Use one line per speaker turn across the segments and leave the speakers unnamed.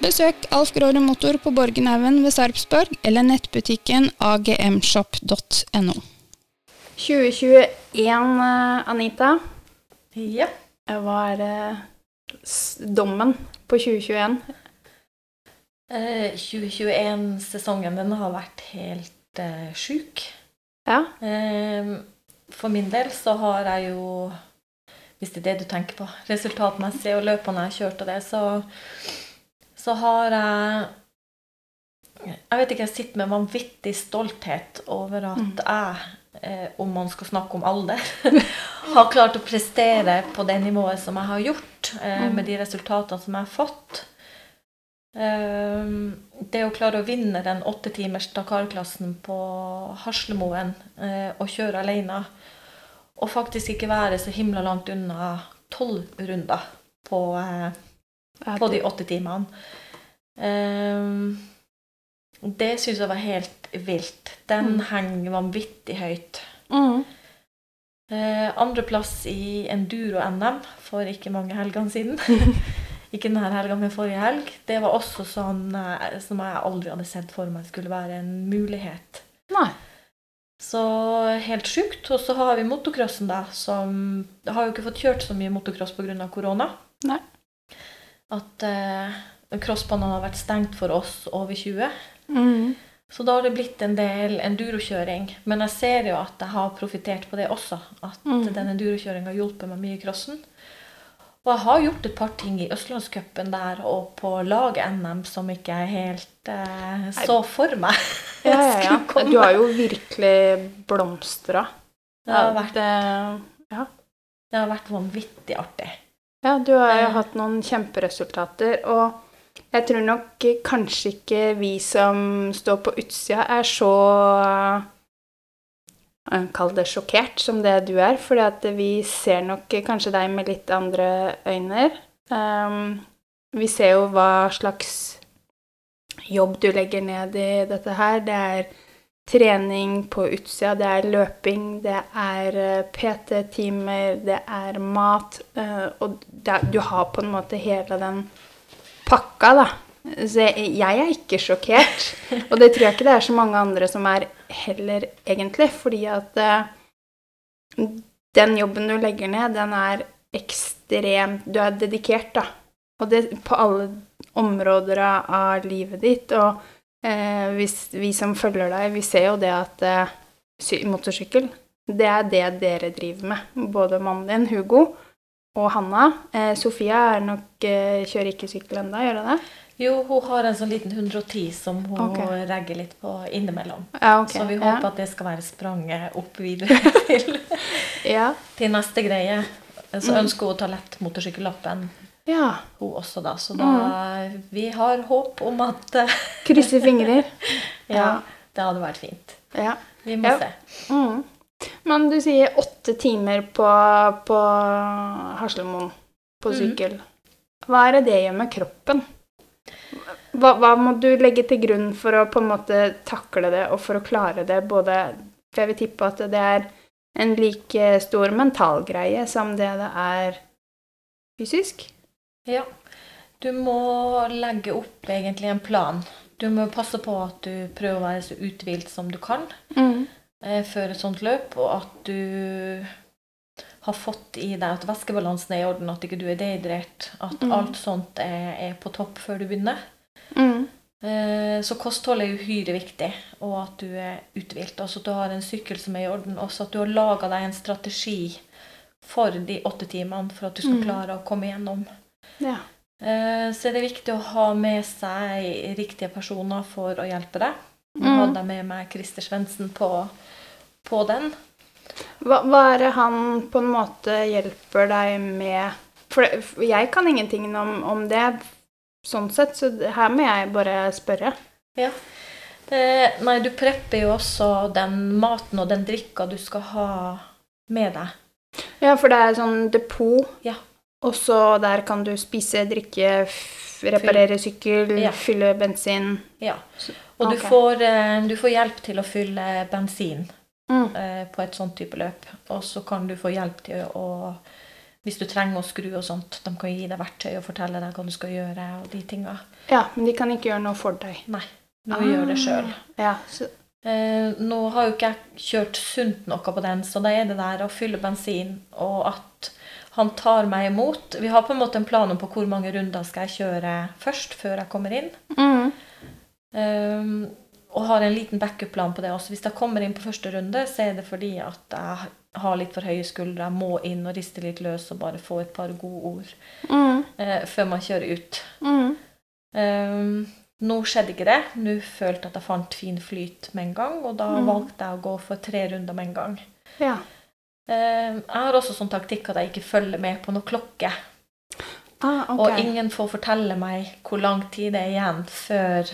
Besøk Alf Gråre Motor på Borgenhaugen ved Sarpsborg eller nettbutikken agmshop.no. 2021, Anita.
Ja.
Hva er dommen på 2021?
Eh, 2021-sesongen den har vært helt eh, sjuk.
Ja.
Eh, for min del så har jeg jo Hvis det er det du tenker på, resultatmessig og løpene jeg har kjørt og det, så så har jeg Jeg vet ikke, jeg sitter med vanvittig stolthet over at
Mm.
jeg, eh, om man skal snakke om alder, har klart å prestere på det nivået som jeg har gjort, eh,
Mm.
med de resultatene som jeg har fått. Eh, det å klare å vinne den åtte timers Dakar-klassen på Haslemoen og kjøre alene, og faktisk ikke være så himla langt unna tolv runder på på de åtte timene. Ehm, det syns jeg var helt vilt. Den
Mm.
henger vanvittig høyt.
Mm.
Eh, Andreplass i enduro-NM for ikke mange helgene siden. ikke denne helga, men forrige helg. Det var også sånn eh, som jeg aldri hadde sett for meg skulle være en mulighet.
Nei.
Så helt sjukt. Og så har vi motocrossen, da, som har jo ikke fått kjørt så mye motocross pga. korona.
Nei.
At eh, crossbanen har vært stengt for oss over 20.
Mm.
Så da har det blitt en del endurokjøring. Men jeg ser jo at jeg har profitert på det også. At
Mm.
den endurokjøringa har hjulpet meg mye i crossen. Og jeg har gjort et par ting i Østlandscupen der og på lag-NM som ikke jeg helt eh, så for meg.
Ja, ja, ja. Du har jo virkelig blomstra.
Det har vært,
det,
det har vært vanvittig artig.
Ja, du har jo
Eh.
hatt noen kjemperesultater, og jeg tror nok kanskje ikke vi som står på utsida, er så eh, Kall det sjokkert som det du er, fordi at vi ser nok kanskje deg med litt andre øyne. Um, vi ser jo hva slags jobb du legger ned i dette her. Det er trening på utsida, det er løping, det er eh, PT-timer, det er mat. eh, og du har på en måte hele den pakka, da. Så jeg, er ikke sjokkert. Og det tror jeg ikke det er så mange andre som er heller, egentlig. Fordi at eh, den jobben du legger ned, den er ekstremt Du er dedikert, da. Og det på alle områder av livet ditt. Og eh, hvis, vi som følger deg, vi ser jo det at eh, sy- motorsykkel, det er det dere driver med. Både mannen din, Hugo, og Hanna. Eh, Sofia er nok, eh, kjører ikke sykkel ennå, gjør hun det?
Jo, hun har en sånn liten 110 som hun
okay.
regger litt på innimellom.
Ja, okay.
Så vi
ja.
håper at det skal være spranget opp videre til,
Ja.
til neste greie. Så
Mm.
ønsker hun å ta lett motorsykkellappen,
ja.
hun også, da. Så da vi har håp om at eh,
Krysser fingrer.
ja, det hadde vært fint.
Ja.
Vi må
Ja.
se.
Mm. Men du sier åtte timer på, på Haslemoen på
sykkel.
sykkel. Hva er det det gjør med kroppen? Hva, hva må du legge til grunn for å på en måte takle det, og for å klare det både For jeg vil tippe at det er en like stor mental greie som det det er fysisk.
Ja. Du må legge opp egentlig en plan. Du må passe på at du prøver å være så uthvilt som du kan
Mm.
eh, før et sånt løp, og at du har fått i deg at væskebalansen er i orden, at ikke du er dehydrert, at
Mm.
alt sånt er, er på topp før du begynner.
Mm.
Eh, så kosthold er uhyre viktig, og at du er uthvilt. Altså at du har en sykkel som er i orden. Også at du har laga deg en strategi for de åtte timene for at du skal
Mm.
klare å komme gjennom.
Ja.
Så Så er det viktig å ha med seg riktige personer for å hjelpe deg. Nå
Mm.
hadde jeg med meg Christer Svendsen på, på den.
Hva, hva er det han på en måte hjelper deg med? For det- for jeg kan ingenting om, om det, sånn sett, så her må jeg bare spørre.
Eh, nei, du prepper jo også den maten og den drikka du skal ha med deg.
Ja, for det er sånn depot,
Ja.
Og så der kan du spise, drikke, reparere sykkel,
Ja.
fylle bensin.
Ja. Og
Ok.
du, får, eh, du får hjelp til å fylle bensin
Mm.
eh, på et sånt type løp. Og så kan du få hjelp til å Hvis du trenger å skru og sånt, de kan gi deg verktøy og fortelle deg hva du skal gjøre og de tinga.
Ja, men de kan ikke gjøre noe for deg.
Nei, du må gjøre det sjøl.
Ja,
Eh, nå har jo ikke jeg kjørt sunt noe på den, så da er det der å fylle bensin, og at han tar meg imot. Vi har på en måte en plan om på hvor mange runder skal jeg kjøre først, før jeg kommer inn.
mm.
Um, og har en liten backup-plan på det også. Hvis jeg kommer inn på første runde, så er det fordi at jeg har litt for høye skuldre. Jeg må inn og riste litt løs og bare få et par gode ord
Mm.
uh, før man kjører ut.
Mm.
Um, nå skjedde ikke det. Nå følte jeg at jeg fant fin flyt med en gang, og da
Mm.
valgte jeg å gå for tre runder med en gang.
Ja.
Um, jeg har også sånn taktikk at jeg ikke følger med på noe klokke.
Ah, okay.
Og ingen får fortelle meg hvor lang tid det er igjen før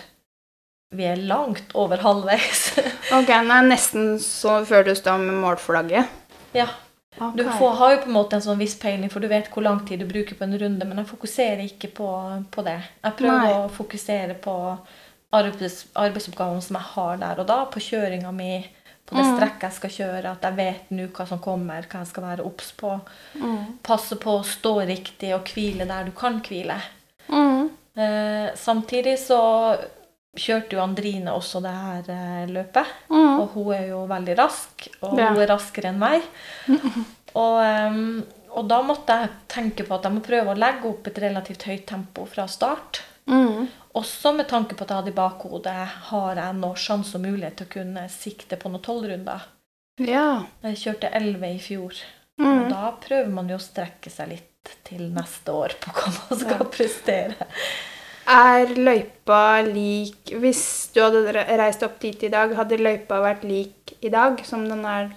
vi er langt over halvveis.
Ok, nei, nesten så før du står med målflagget.
ja.
Okay.
Du får, har jo på en måte en sånn viss peiling, for du vet hvor lang tid du bruker på en runde, men jeg fokuserer ikke på, på det. Jeg prøver
Nei.
å fokusere på arbeids, arbeidsoppgavene som jeg har der og da, på kjøringa mi, på det
Mm.
strekket jeg skal kjøre, at jeg vet nå hva som kommer, hva jeg skal være obs på.
Mm.
Passe på å stå riktig og hvile der du kan hvile.
Mm.
Eh, samtidig så kjørte jo Andrine også det her eh, løpet.
Mm.
Og hun er jo veldig rask, og
Ja.
hun er raskere enn meg. Og, um, og da måtte jeg tenke på at jeg må prøve å legge opp et relativt høyt tempo fra start.
Mm.
Også med tanke på at jeg hadde i bakhodet har jeg nå sjanse og mulighet til å kunne sikte på noen tolvrunder.
Ja.
Jeg kjørte elleve i fjor, og
Mm.
da prøver man jo å strekke seg litt til neste år på hva man skal
Ja.
prestere.
Er løypa lik Hvis du hadde reist opp dit i dag, hadde løypa vært lik i dag som den er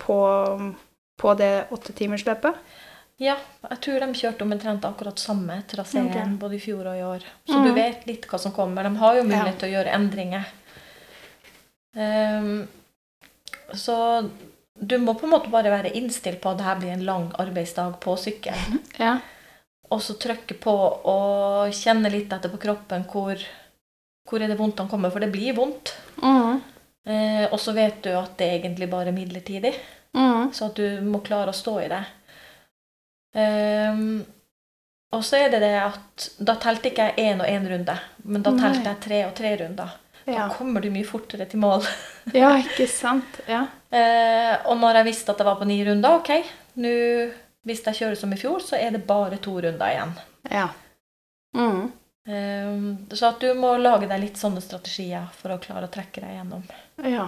på, på det åttetimersløpet?
Ja, jeg tror de kjørte omtrent akkurat samme traseen
okay.
både i fjor og i år. Så
Mm.
du vet litt hva som kommer. De har jo mulighet
Ja.
til å gjøre endringer. Um, så du må på en måte bare være innstilt på at dette blir en lang arbeidsdag på sykkel.
Ja.
Og så trykke på og kjenne litt etter på kroppen hvor, hvor er det vondt han kommer, for det blir vondt.
Mm.
Eh, og så vet du at det er egentlig bare midlertidig.
Mm.
Så at du må klare å stå i det. Ehm, og så er det det at da telte ikke jeg én og én runde, men da telte jeg tre og tre runder.
Ja.
Da kommer du mye fortere til mål.
ja, ikke sant? Ja.
Uh, og når jeg visste at jeg var på ni runder, ok, nå hvis jeg kjører som i fjor, så er det bare to runder igjen.
ja. Mm.
Ehm, så at du må lage deg litt sånne strategier for å klare å trekke deg gjennom.
Ja.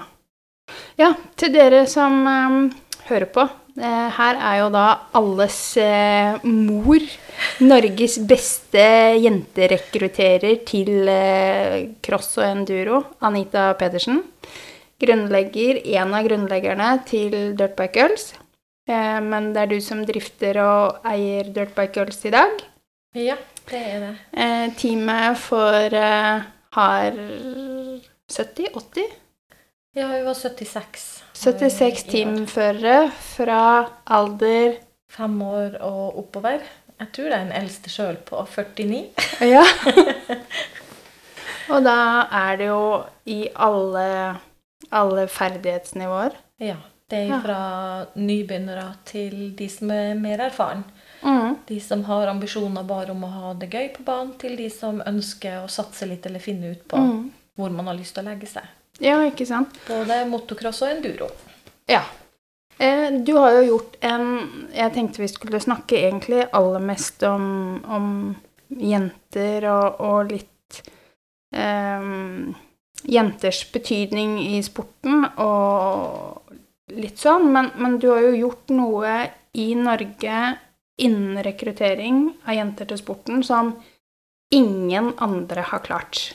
ja, til dere som um, hører på. Eh, her er jo da alles eh, mor, Norges beste jenterekrutterer til eh, cross og enduro, Anita Pedersen. Grunnlegger, en av grunnleggerne til Dirtbike Girls. Men det er du som drifter og eier Dirtbike Girls i dag.
Ja, det er det.
Teamet for har 70-80
Ja, vi var 76.
76
i
teamførere fra alder
Fem år og oppover. Jeg tror det er den eldste sjøl på 49.
Ja. Og da er det jo i alle, alle ferdighetsnivåer.
Ja. Det er fra nybegynnere til de som er mer erfaren.
Mm.
De som har ambisjoner bare om å ha det gøy på banen, til de som ønsker å satse litt eller finne ut på
Mm.
hvor man har lyst til å legge seg.
Ja, ikke sant?
Både motocross og enduro.
Ja. Eh, du har jo gjort en Jeg tenkte vi skulle snakke egentlig aller mest om, om jenter og, og litt eh, Jenters betydning i sporten og litt sånn, men, men du har jo gjort noe i Norge innen rekruttering av jenter til sporten som ingen andre har klart.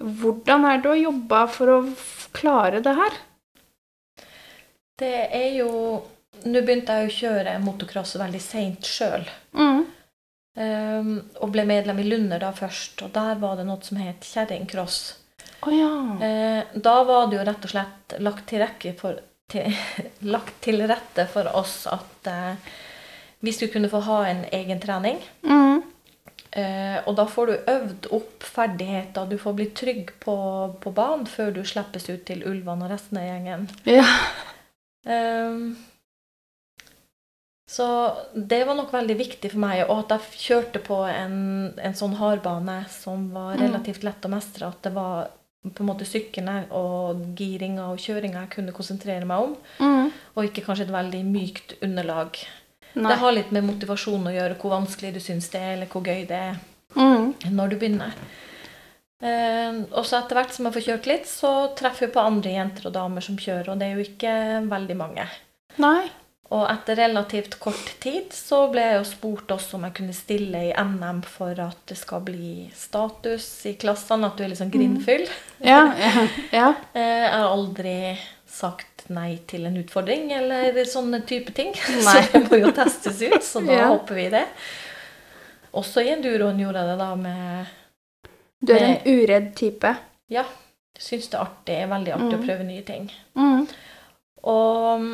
Hvordan er det å jobbe for å klare det her?
Det er jo Nå begynte jeg å kjøre motocross veldig seint sjøl.
Mm.
Um, og ble medlem i Lunder da først, og der var det noe som het kjerringcross.
Oh, ja.
uh, da var det jo rett og slett lagt til, for, til, lagt til rette for oss at uh, vi skulle kunne få ha en egen trening.
Mm.
Eh, og da får du øvd opp ferdigheter. Du får bli trygg på, på banen før du slippes ut til ulvene og resten av gjengen.
Ja.
Ehm, så det var nok veldig viktig for meg, og at jeg kjørte på en, en sånn hardbane som var
Mm.
relativt lett å mestre. At det var på en måte sykkelen og giringa og kjøringa jeg kunne konsentrere meg om,
Mm.
og ikke kanskje et veldig mykt underlag.
Nei.
Det har litt med motivasjon å gjøre, hvor vanskelig du syns det er, eller hvor gøy det er
Mm.
når du begynner. Uh, og så etter hvert som jeg får kjørt litt, så treffer jeg på andre jenter og damer som kjører, og det er jo ikke veldig mange.
Nei.
Og etter relativt kort tid så ble jeg jo spurt også om jeg kunne stille i NM for at det skal bli status i klassene, at du er litt sånn Mm.
Ja. Ja. ja.
Eh, jeg har aldri sagt nei til en utfordring eller sånne type ting.
Nei.
Så det må jo testes ut, så da
Ja.
håper vi det. Også i enduroen gjorde jeg det da med
Du er en uredd type.
Ja, syns det er artig. Veldig artig å
Mm.
prøve nye ting.
Mm.
Og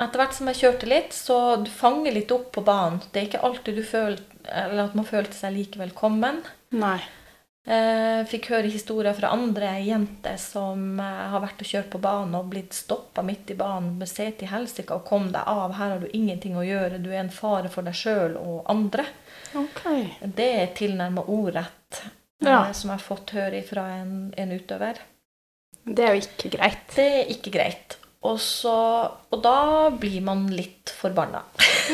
etter hvert som jeg kjørte litt, så du fanger litt opp på banen. Det er ikke alltid du føler eller at man følte seg like velkommen.
Nei.
Eh, fikk høre historier fra andre jenter som eh, har vært og kjørt på banen og blitt stoppa midt i banen med se til helsike og kom deg av, her har du ingenting å gjøre, du er en fare for deg sjøl og andre.
Okay.
Det er tilnærma ordrett eh,
Ja.
som jeg har fått høre fra en, en utøver.
Det er jo ikke greit.
Det er ikke greit. Og, så, og da blir man litt forbanna.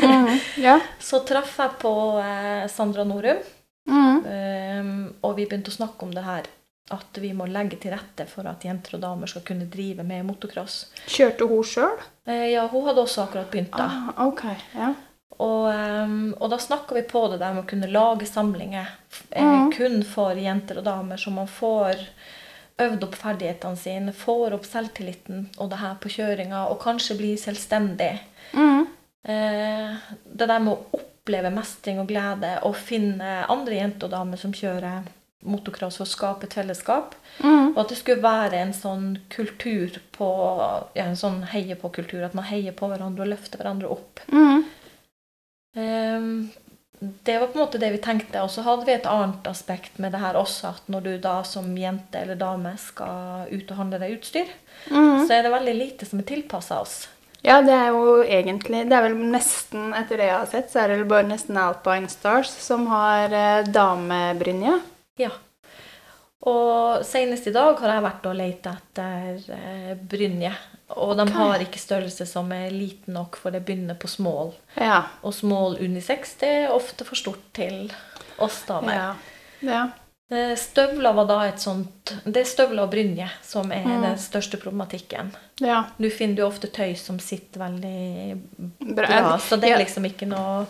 Mm. Ja.
Så traff jeg på eh, Sandra Norum,
Mm.
Um, og vi begynte å snakke om det her. At vi må legge til rette for at jenter og damer skal kunne drive med motocross.
Kjørte hun sjøl?
Uh, ja, hun hadde også akkurat begynt da.
Ah, ok. Ja.
Og, um, og da snakka vi på det der med å kunne lage samlinger mm.
Mhm.
kun for jenter og damer, så man får øvd opp ferdighetene sine, får opp selvtilliten og det her på kjøringa, og kanskje blir selvstendig.
Mm.
Eh, det der med å oppleve mestring og glede og finne andre jenter og damer som kjører motocross for å skape et fellesskap.
Mm.
Og at det skulle være en sånn kultur på ja, En sånn heie på-kultur. At man heier på hverandre og løfter hverandre opp.
Mm.
Um, det var på en måte det vi tenkte. Og så hadde vi et annet aspekt med det her også, at når du da som jente eller dame skal ut og handle deg utstyr,
Mm.
så er det veldig lite som er tilpassa oss.
Ja, det er jo egentlig Det er vel nesten, etter det jeg har sett, så er det bare nesten Alpine Stars som har eh, damebrynje.
Ja. Og senest i dag har jeg vært og leita etter eh, brynje. Og de har ikke størrelse som er liten nok, for det begynner på small.
Ja.
Og small unisex det er ofte for stort til oss damer.
Ja. ja.
Støvler var da et sånt Det er støvler og brynje som er
Mm.
den største problematikken.
Ja.
Nå finner du ofte tøy som sitter veldig
Bra.
så det er liksom ikke noe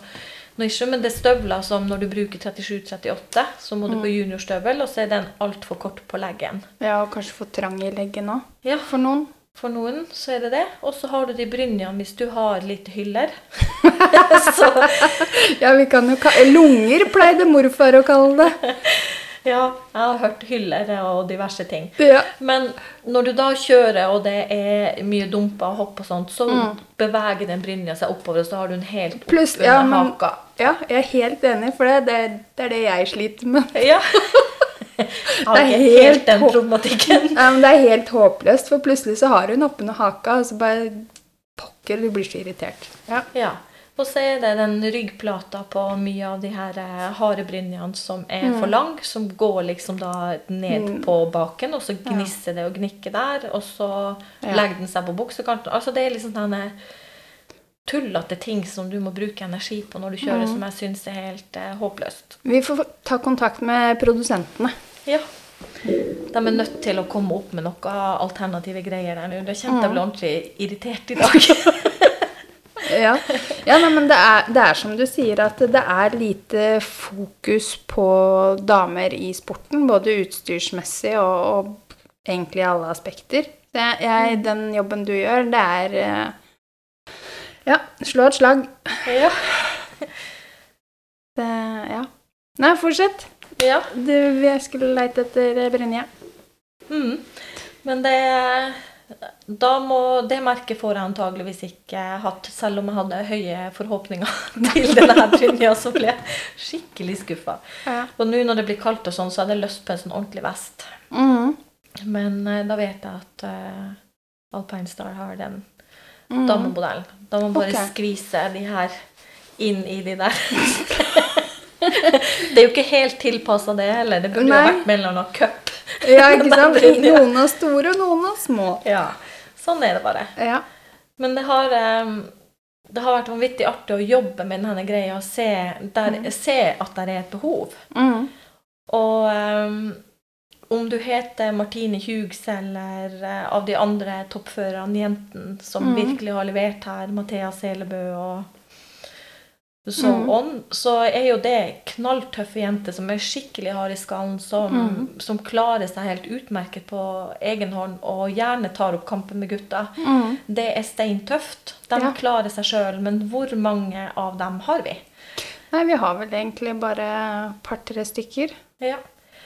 noe issue. Men det er støvler som når du bruker 37-38, så må du
Mm.
på juniorstøvel, og så er den altfor kort på leggen.
ja, og kanskje for trang i leggen òg.
Ja,
For noen.
for noen så er det det. Og så har du de brynjene hvis du har litt hyller. så
Ja, vi kan jo ka Lunger pleide morfar å kalle det.
ja, jeg har hørt hyller og diverse ting.
Ja.
Men når du da kjører, og det er mye dumper og hopp og sånt, så
Mm.
beveger den brynja seg oppover, og så har du den helt opp under
ja, men-
haka.
ja, jeg er helt enig, for det, det, det er det jeg sliter med.
Ja.
Det er
helt
helt
den problematikken.
Ja, men Det er helt håpløst, for plutselig så har hun oppunder haka, og så bare Pokker, du blir så irritert. Ja.
Ja. Og så er det den ryggplata på mye av de her harebrynjene harde brynjene som er for lang, som går liksom da ned
Mm.
på baken, og så gnisser det og gnikker der, og så
Ja.
legger den seg på buksekanten. Altså det er liksom denne tullete ting som du må bruke energi på når du kjører,
Mm.
som jeg syns er helt eh, håpløst.
Vi får ta kontakt med produsentene.
Ja. De er nødt til å komme opp med noen alternative greier der nå. Da kjente jeg ble ordentlig irritert i dag.
Ja, ja nei, men det er, det er som du sier, at det er lite fokus på damer i sporten. Både utstyrsmessig og, og egentlig alle aspekter. Jeg, jeg, den jobben du gjør, det er eh, Ja, slå et slag.
ja.
Det, ja. Nei, fortsett.
ja.
Du, jeg skulle leite etter Brynje.
Mm. Men det da må, Det merket får jeg antageligvis ikke hatt, selv om jeg hadde høye forhåpninger til denne brynja, så ble jeg skikkelig skuffa.
Ja.
Og nå når det blir kaldt, og sånn, så hadde jeg lyst på en sånn ordentlig vest.
Mm.
Men eh, da vet jeg at uh, Alpine Star har den
Mm.
damemodellen. Da må man bare
okay.
skvise de her inn i de der. det er jo ikke helt tilpassa det heller. Det burde jo vært med en eller annen cup.
Ja, ikke sant? Noen er store, og noen er små.
Ja, sånn er det bare.
Ja.
Men det har, em, det har vært vanvittig artig å jobbe med denne greia og se, der, se at det er et behov.
Mm.
Og um, om du heter Martine Hughes eller eh, av de andre toppførerne, jentene som
mm.
virkelig har levert her, Mathea Selebø og så
mm.
ånd, så er jo det knalltøffe jenter som er skikkelig harde i skallen, som,
mm.
som klarer seg helt utmerket på egen hånd og gjerne tar opp kampen med gutta.
Mm.
Det er steintøft. De
Ja.
klarer seg sjøl, men hvor mange av dem har vi?
Nei, vi har vel egentlig bare par-tre stykker.
Ja.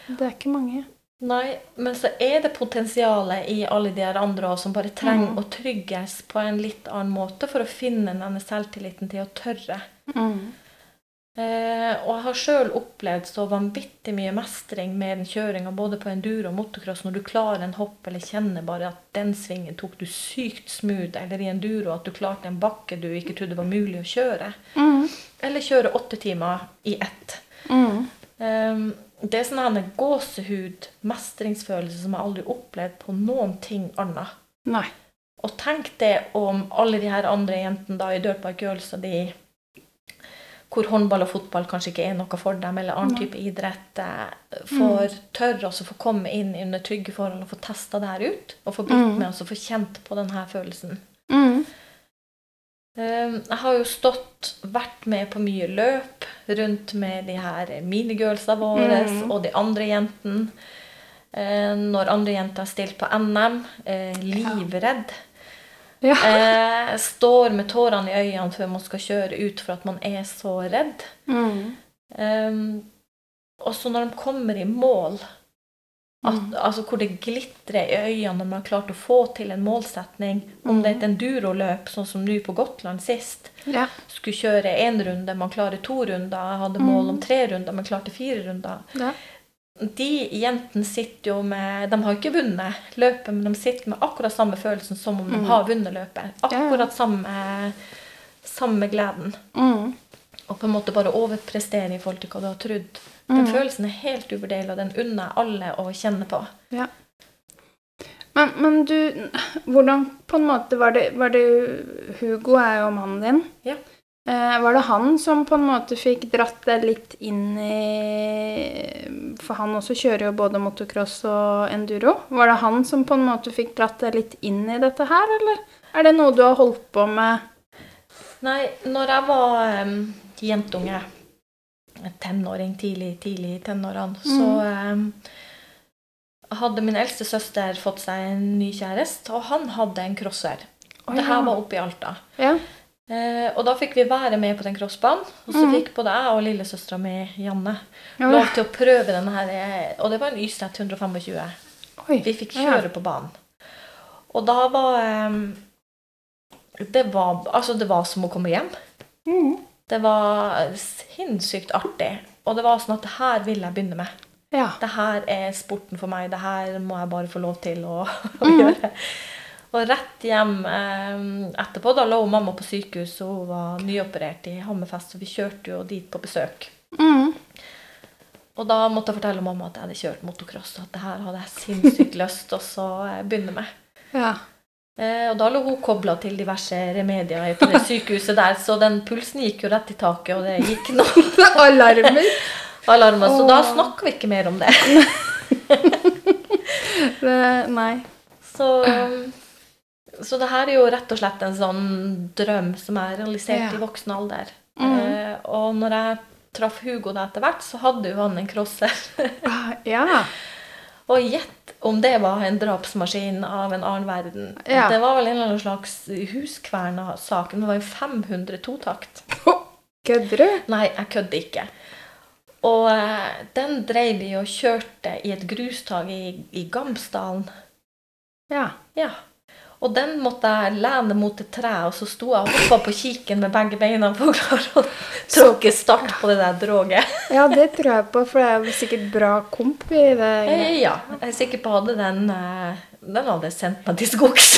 Det er ikke mange.
Nei, men så er det potensialet i alle de her andre også, som bare trenger
mm.
å trygges på en litt annen måte for å finne denne selvtilliten til å tørre.
Mm.
Eh, og jeg har sjøl opplevd så vanvittig mye mestring med den kjøringa, både på enduro og motocross, når du klarer en hopp eller kjenner bare at den svingen tok du sykt smooth, eller i enduro at du klarte en bakke du ikke trodde var mulig å kjøre.
Mm.
Eller kjøre åtte timer i ett.
Mm.
Um, det er sånn en gåsehud, mestringsfølelse som jeg aldri har opplevd på noen ting annet.
Nei.
Og tenk det om alle de her andre jentene da i Dirtbike Girls og de hvor håndball og fotball kanskje ikke er noe for dem, eller annen type idrett, får får tørre også å få komme inn under trygge forhold og få testa det her ut. Og få blitt
Mm.
med oss og få kjent på denne følelsen.
Mm.
Um, Jeg har jo stått, vært med på mye løp rundt med de her minigirlsa våre
Mm.
og de andre jentene. Eh, Når andre jenter har stilt på NM, eh, livredd.
Ja.
Eh, Står med tårene i øynene før man skal kjøre ut for at man er så redd.
Mm.
Um, og så når de kommer i mål, at,
Mm.
altså hvor det glitrer i øynene når man har klart å få til en målsetning, om det er et enduroløp, sånn som nå på Gotland sist,
Ja.
skulle kjøre én runde, man klarer to runder, jeg hadde mål om tre runder, men klarte fire runder.
Ja.
De jentene sitter jo med De har ikke vunnet løpet, men de sitter med akkurat samme følelsen som om de
Mm.
har vunnet løpet.
Akkurat ja.
Samme, samme gleden.
Mm.
Og på en måte bare overprestere i forhold til hva du har trodd. Den
Mm.
følelsen er helt uvurderlig, og den unner jeg alle å kjenne på.
Ja. Men, men du, hvordan på en måte var det, var det Hugo er jo mannen din.
Ja.
Eh, var det han som på en måte fikk dratt deg litt inn i For han også kjører jo både motocross og enduro. Var det han som på en måte fikk dratt deg litt inn i dette her, eller er det noe du har holdt på med?
Nei, når jeg var um, jentunge, tenåring, tidlig, tidlig i tenårene, så eh, hadde min eldste søster fått seg en ny kjæreste, og han hadde en crosser.
Å,
det her var oppe i Alta.
Ja.
Eh, og da fikk vi være med på den crossbanen. Og så
Mm.
fikk både jeg og lillesøstera mi, Janne,
Ja,
lov til å prøve denne her. eh, Og det var en Ystad 125.
Oi.
Vi fikk kjøre på banen. Og da var eh, det var, altså det var som å komme hjem.
Mhm.
Det var sinnssykt artig. Og det var sånn at det her vil jeg begynne med.
Ja.
Det her er sporten for meg. Det her må jeg bare få lov til å, å
mm.
gjøre. Og rett hjem eh, etterpå, da lå mamma på sykehus, og hun var nyoperert i Hammerfest, så vi kjørte jo dit på besøk.
Mm.
Og da måtte jeg fortelle mamma at jeg hadde kjørt motocross, og at det her hadde jeg sinnssykt lyst til å begynne med.
ja.
Eh, og da lå hun kobla til diverse remedier på det sykehuset der, så den pulsen gikk jo rett i taket, og det gikk noen
Alarmer.
alarmer. Så da snakker vi ikke mer om det.
Det, nei.
Så, så det her er jo rett og slett en sånn drøm som er realisert
Ja.
i voksen alder.
Mm.
Uh, og når jeg traff Hugo da etter hvert, så hadde jo han en crosser.
Ah, Ja.
Og gjett om det var en drapsmaskin av en annen verden.
Ja.
Det var vel en eller annen slags Huskverna-sak. Det var jo 500 totakt.
Kødder du?
Nei, jeg kødder ikke. Og eh, den dreiv vi og kjørte i et grustag i, i Gamsdalen.
Ja.
Ja. Og den måtte jeg lene mot et tre, og så sto jeg og hoppa på kiken med begge beina for å klare å tråkke start på det der droget.
ja, det tror jeg på, for det er jo sikkert bra komp i det.
Eh, Ja, jeg er sikker på at hadde den eh, Den hadde sendt meg til skogs.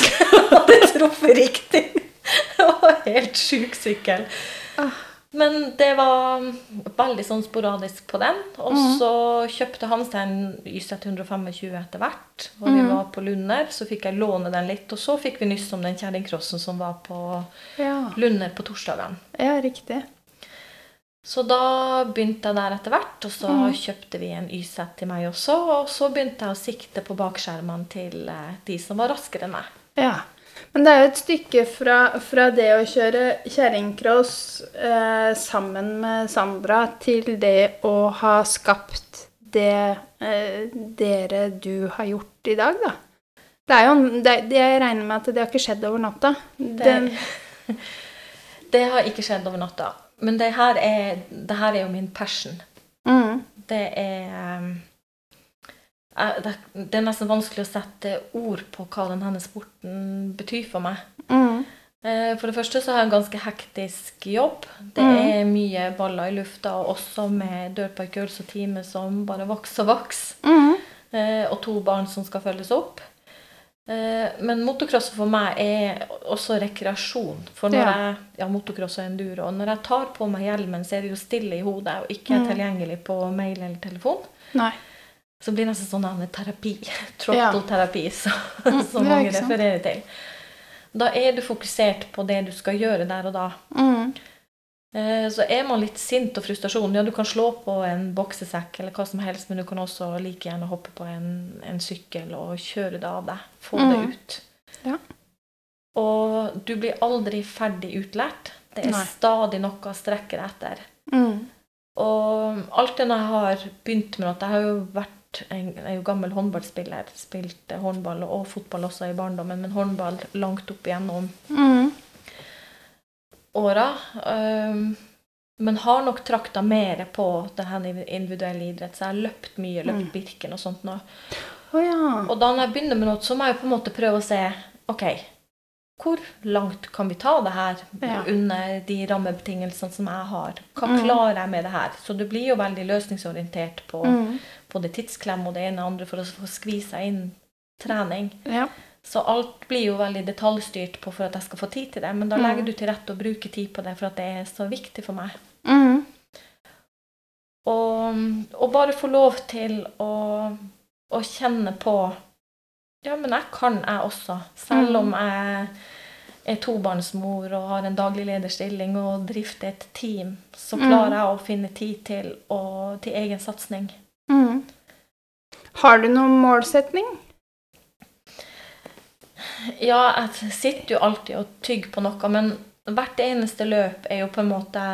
hadde truffet riktig. Det var helt sjuk sykkel.
Ah.
Men det var veldig sånn sporadisk på den. Og
så
så kjøpte han seg en YZ 125 etter hvert. Og vi
Mhm.
var på Lunder, så fikk jeg låne den litt. Og så fikk vi nyss om den kjerringcrossen som var på
Ja,
Lunder på torsdagene.
ja riktig.
Så da begynte jeg der etter hvert, og så
mm.
kjøpte vi en YZ til meg også. Og så begynte jeg å sikte på bakskjermene til eh, de som var raskere enn meg.
Ja. Men det er jo et stykke fra, fra det å kjøre kjerringcross eh, sammen med Sandra til det å ha skapt det eh, dere du har gjort i dag, da. Det er jo, det, jeg regner med at det har ikke skjedd over natta. Det,
Det har ikke skjedd over natta. Men det her er, det her er jo min passion.
mm,
Det er eh, eh, det, er nesten vanskelig å sette ord på hva denne sporten betyr for meg.
mm,
Eh, For det første så har jeg en ganske hektisk jobb. Det
Mm.
er mye baller i lufta, og også med Girls og teamet som bare vokser og vokser.
mm,
eh, Og to barn som skal følges opp. Eh, Men motocross for meg er også rekreasjon. For når
Ja.
jeg ja, motocross og enduro, og når jeg tar på meg hjelmen, så er det jo stille i hodet og ikke er
Mm.
tilgjengelig på mail eller telefon.
nei.
Så blir nesten sånn en terapi.
Ja.
Throttle-terapi, så,
Mm,
som mange
ikke
refererer til. Da er du fokusert på det du skal gjøre der og da.
Mm,
Eh, Så er man litt sint og frustrasjon, ja, du kan slå på en boksesekk eller hva som helst, men du kan også like gjerne hoppe på en, en sykkel og kjøre det av deg. Få
Mm.
det ut.
Ja.
Og du blir aldri ferdig utlært. Det er
Nei.
stadig noe å strekke deg etter.
mm,
Og alltid når jeg har begynt med noe Jeg har jo vært en, jeg er jo gammel håndballspiller. Spilte håndball og fotball også i barndommen, men håndball langt opp igjennom
mm,
åra. Um, men har nok trakta mer på denne individuelle idrett. Så jeg har løpt mye, løpt
Mm.
Birken og sånt nå.
Oh, ja.
Og da når jeg begynner med noe, så må jeg på en måte prøve å se OK, hvor langt kan vi ta det her
Ja.
under de rammebetingelsene som jeg har? Hva
Mm.
klarer jeg med det her? Så du blir jo veldig løsningsorientert på
Mm,
både tidsklem og det ene og andre for å få skvisa inn trening.
ja.
Så alt blir jo veldig detaljstyrt på for at jeg skal få tid til det. Men da
Mm.
legger du til rette å bruke tid på det for at det er så viktig for meg.
Mm,
Og, og bare få lov til å, å kjenne på Ja, men jeg kan, jeg også. Selv
Mm.
om jeg er tobarnsmor og har en daglig lederstilling og drifter et team, så
Mm.
klarer jeg å finne tid til, å, til egen satsing.
Mm. Har du noen målsetning?
Ja, jeg sitter jo alltid og tygger på noe, men hvert eneste løp er jo på en måte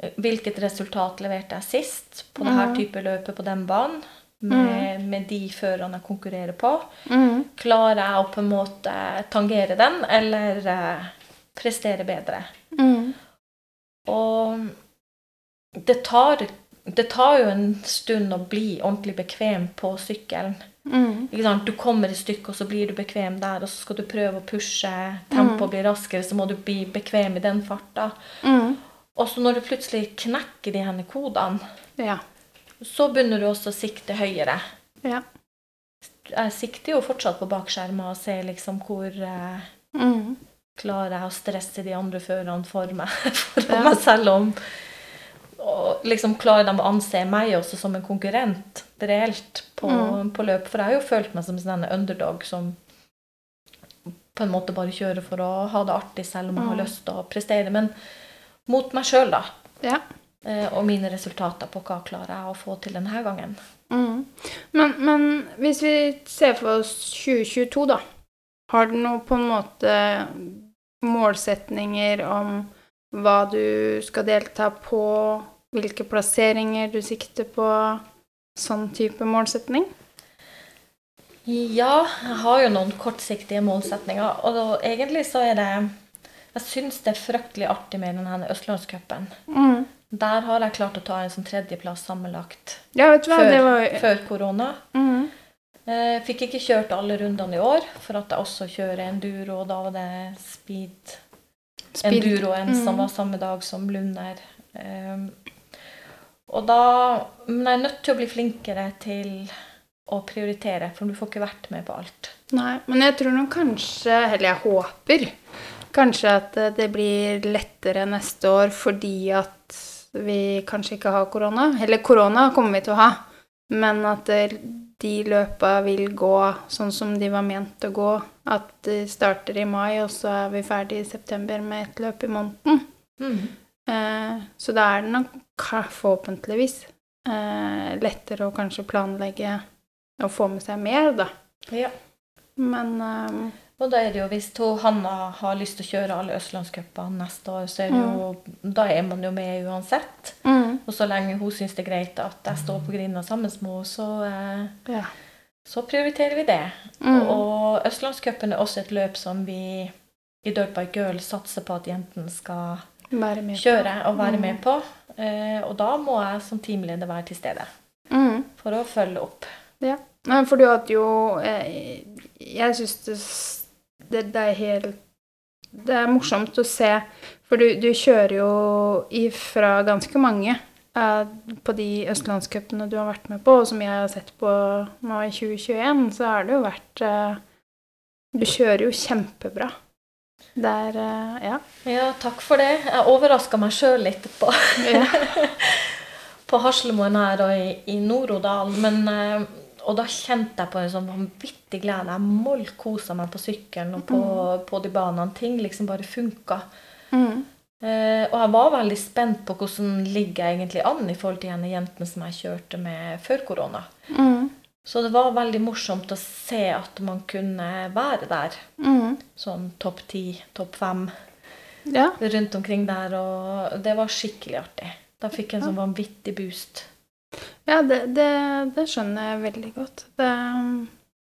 Hvilket resultat leverte jeg sist på dette
mm.
type løpet på den banen? Med, med de førerne jeg konkurrerer på.
Mm.
Klarer jeg å på en måte tangere den, eller eh, prestere bedre?
Mm.
Og det tar, det tar jo en stund å bli ordentlig bekvem på sykkelen.
Mm.
Du kommer et stykke, og så blir du bekvem der, og så skal du prøve å pushe, tempoet blir raskere, så må du bli bekvem i den farta.
Mm.
Og så når du plutselig knekker de henne kodene,
Ja.
så begynner du også å sikte høyere.
Ja.
Jeg sikter jo fortsatt på bakskjermen og ser liksom hvor eh,
Mm.
klarer jeg å stresse de andre førerne for meg, for
Ja.
meg selv om og liksom klarer de å anse meg også som en konkurrent reelt på,
Mm.
på løp. For jeg har jo følt meg som en sånn underdog som på en måte bare kjører for å ha det artig selv om jeg har
Mm.
lyst til å prestere. Men mot meg sjøl, da.
Ja.
Eh, Og mine resultater på hva klarer jeg å få til denne gangen.
Mm. Men, men hvis vi ser for oss 2022, da. Har du noe på en måte målsetninger om hva du skal delta på, hvilke plasseringer du sikter på? Sånn type målsetning?
Ja, jeg har jo noen kortsiktige målsetninger. Og da, egentlig så er det Jeg syns det er fryktelig artig med denne Østlandscupen.
Mm.
Der har jeg klart å ta en sånn tredjeplass sammenlagt
Ja, vet du hva,
Før-
det var
før korona.
mm.
Eh, fikk ikke kjørt alle rundene i år, for at jeg også kjører enduro, og da var det speed
Speed.
mm. som var samme dag som Lunder. Um, og da Men jeg er nødt til å bli flinkere til å prioritere, for du får ikke vært med på alt.
Nei, men jeg tror nå kanskje, eller jeg håper, kanskje at eh, det blir lettere neste år fordi at vi kanskje ikke har korona. Eller korona kommer vi til å ha, men at eh, de løpa vil gå sånn som de var ment å gå. At de starter i mai, og så er vi ferdig i september med et løp i måneden.
Mm.
Eh, så da er det nok forhåpentligvis eh, lettere å kanskje planlegge og få med seg mer, da.
Ja.
Men um,
Og da er det jo, hvis to Hanna har lyst til å kjøre alle østlandscupene neste år, så er det jo Da er man jo med uansett.
mm,
Og så lenge hun syns det er greit at jeg står på grinda sammen med henne, så, eh,
ja.
så prioriterer vi det.
Mm.
Og Østlandscupen er også et løp som vi i Dirtbike Girl satser på at jentene skal kjøre og være
Mm.
med på. Eh, og da må jeg som teamleder være til stede
Mm.
for å følge opp.
Ja. for du hadde jo eh, Jeg syns det, det, det er helt Det er morsomt å se, for du, du kjører jo ifra ganske mange på de østlandscupene du har vært med på, og som jeg har sett på nå i 2021, så har det jo vært eh, Du kjører jo kjempebra. Det er eh, Ja.
Ja, takk for det. Jeg overraska meg sjøl litt på,
ja.
på Haslemoen her og i, i Nord-Odal. Men eh, Og da kjente jeg på en sånn vanvittig glede. Jeg mollkosa meg på sykkelen og på, på de banene. Ting liksom bare funka.
Mm.
Eh, og jeg var veldig spent på hvordan ligger jeg egentlig an i forhold til de jentene som jeg kjørte med før korona.
Mm.
Så det var veldig morsomt å se at man kunne være der.
Mm.
Sånn topp ti, topp fem
Ja.
rundt omkring der. Og det var skikkelig artig. Da fikk jeg en sånn vanvittig boost.
Ja, det, det, det skjønner jeg veldig godt. Det,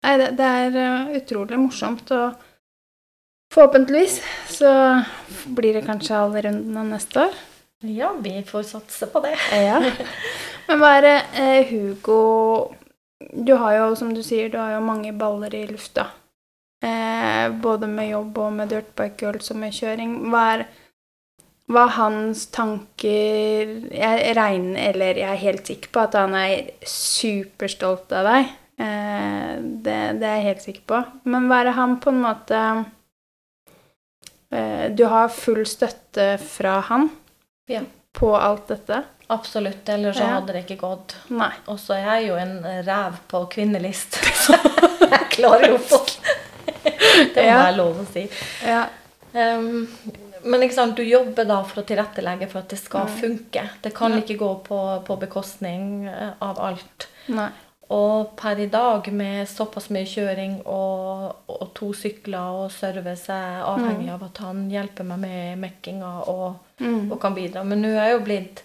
nei, det, er eh, utrolig morsomt, og forhåpentligvis så blir det kanskje alle rundene neste år.
Ja, vi får satse på det.
Ja. Men hva er det eh, Hugo Du har jo, som du sier, du har jo mange baller i lufta. Eh, både med jobb og med dirtbike girls og med kjøring. Hva er, hva er hans tanker Jeg regner, eller jeg er helt sikker på at han er superstolt av deg. Eh, det, det er jeg helt sikker på. Men hva er det han på en måte Du har full støtte fra han
Ja.
på alt dette?
Absolutt. Ellers så
Ja.
hadde det ikke gått.
Nei.
Og så er jeg jo en ræv på kvinnelist. Så jeg klarer jo folk. Det må
Ja.
være lov å si.
Ja.
Um, men ikke sant, du jobber da for å tilrettelegge for at det skal
Mm.
funke. Det kan ikke gå på, på bekostning eh, av alt.
Nei.
Og per i dag, med såpass mye kjøring og, og to sykler og service, er jeg avhengig av at han hjelper meg med mekkinga og,
Mm.
og kan bidra. Men nå er jeg jo blitt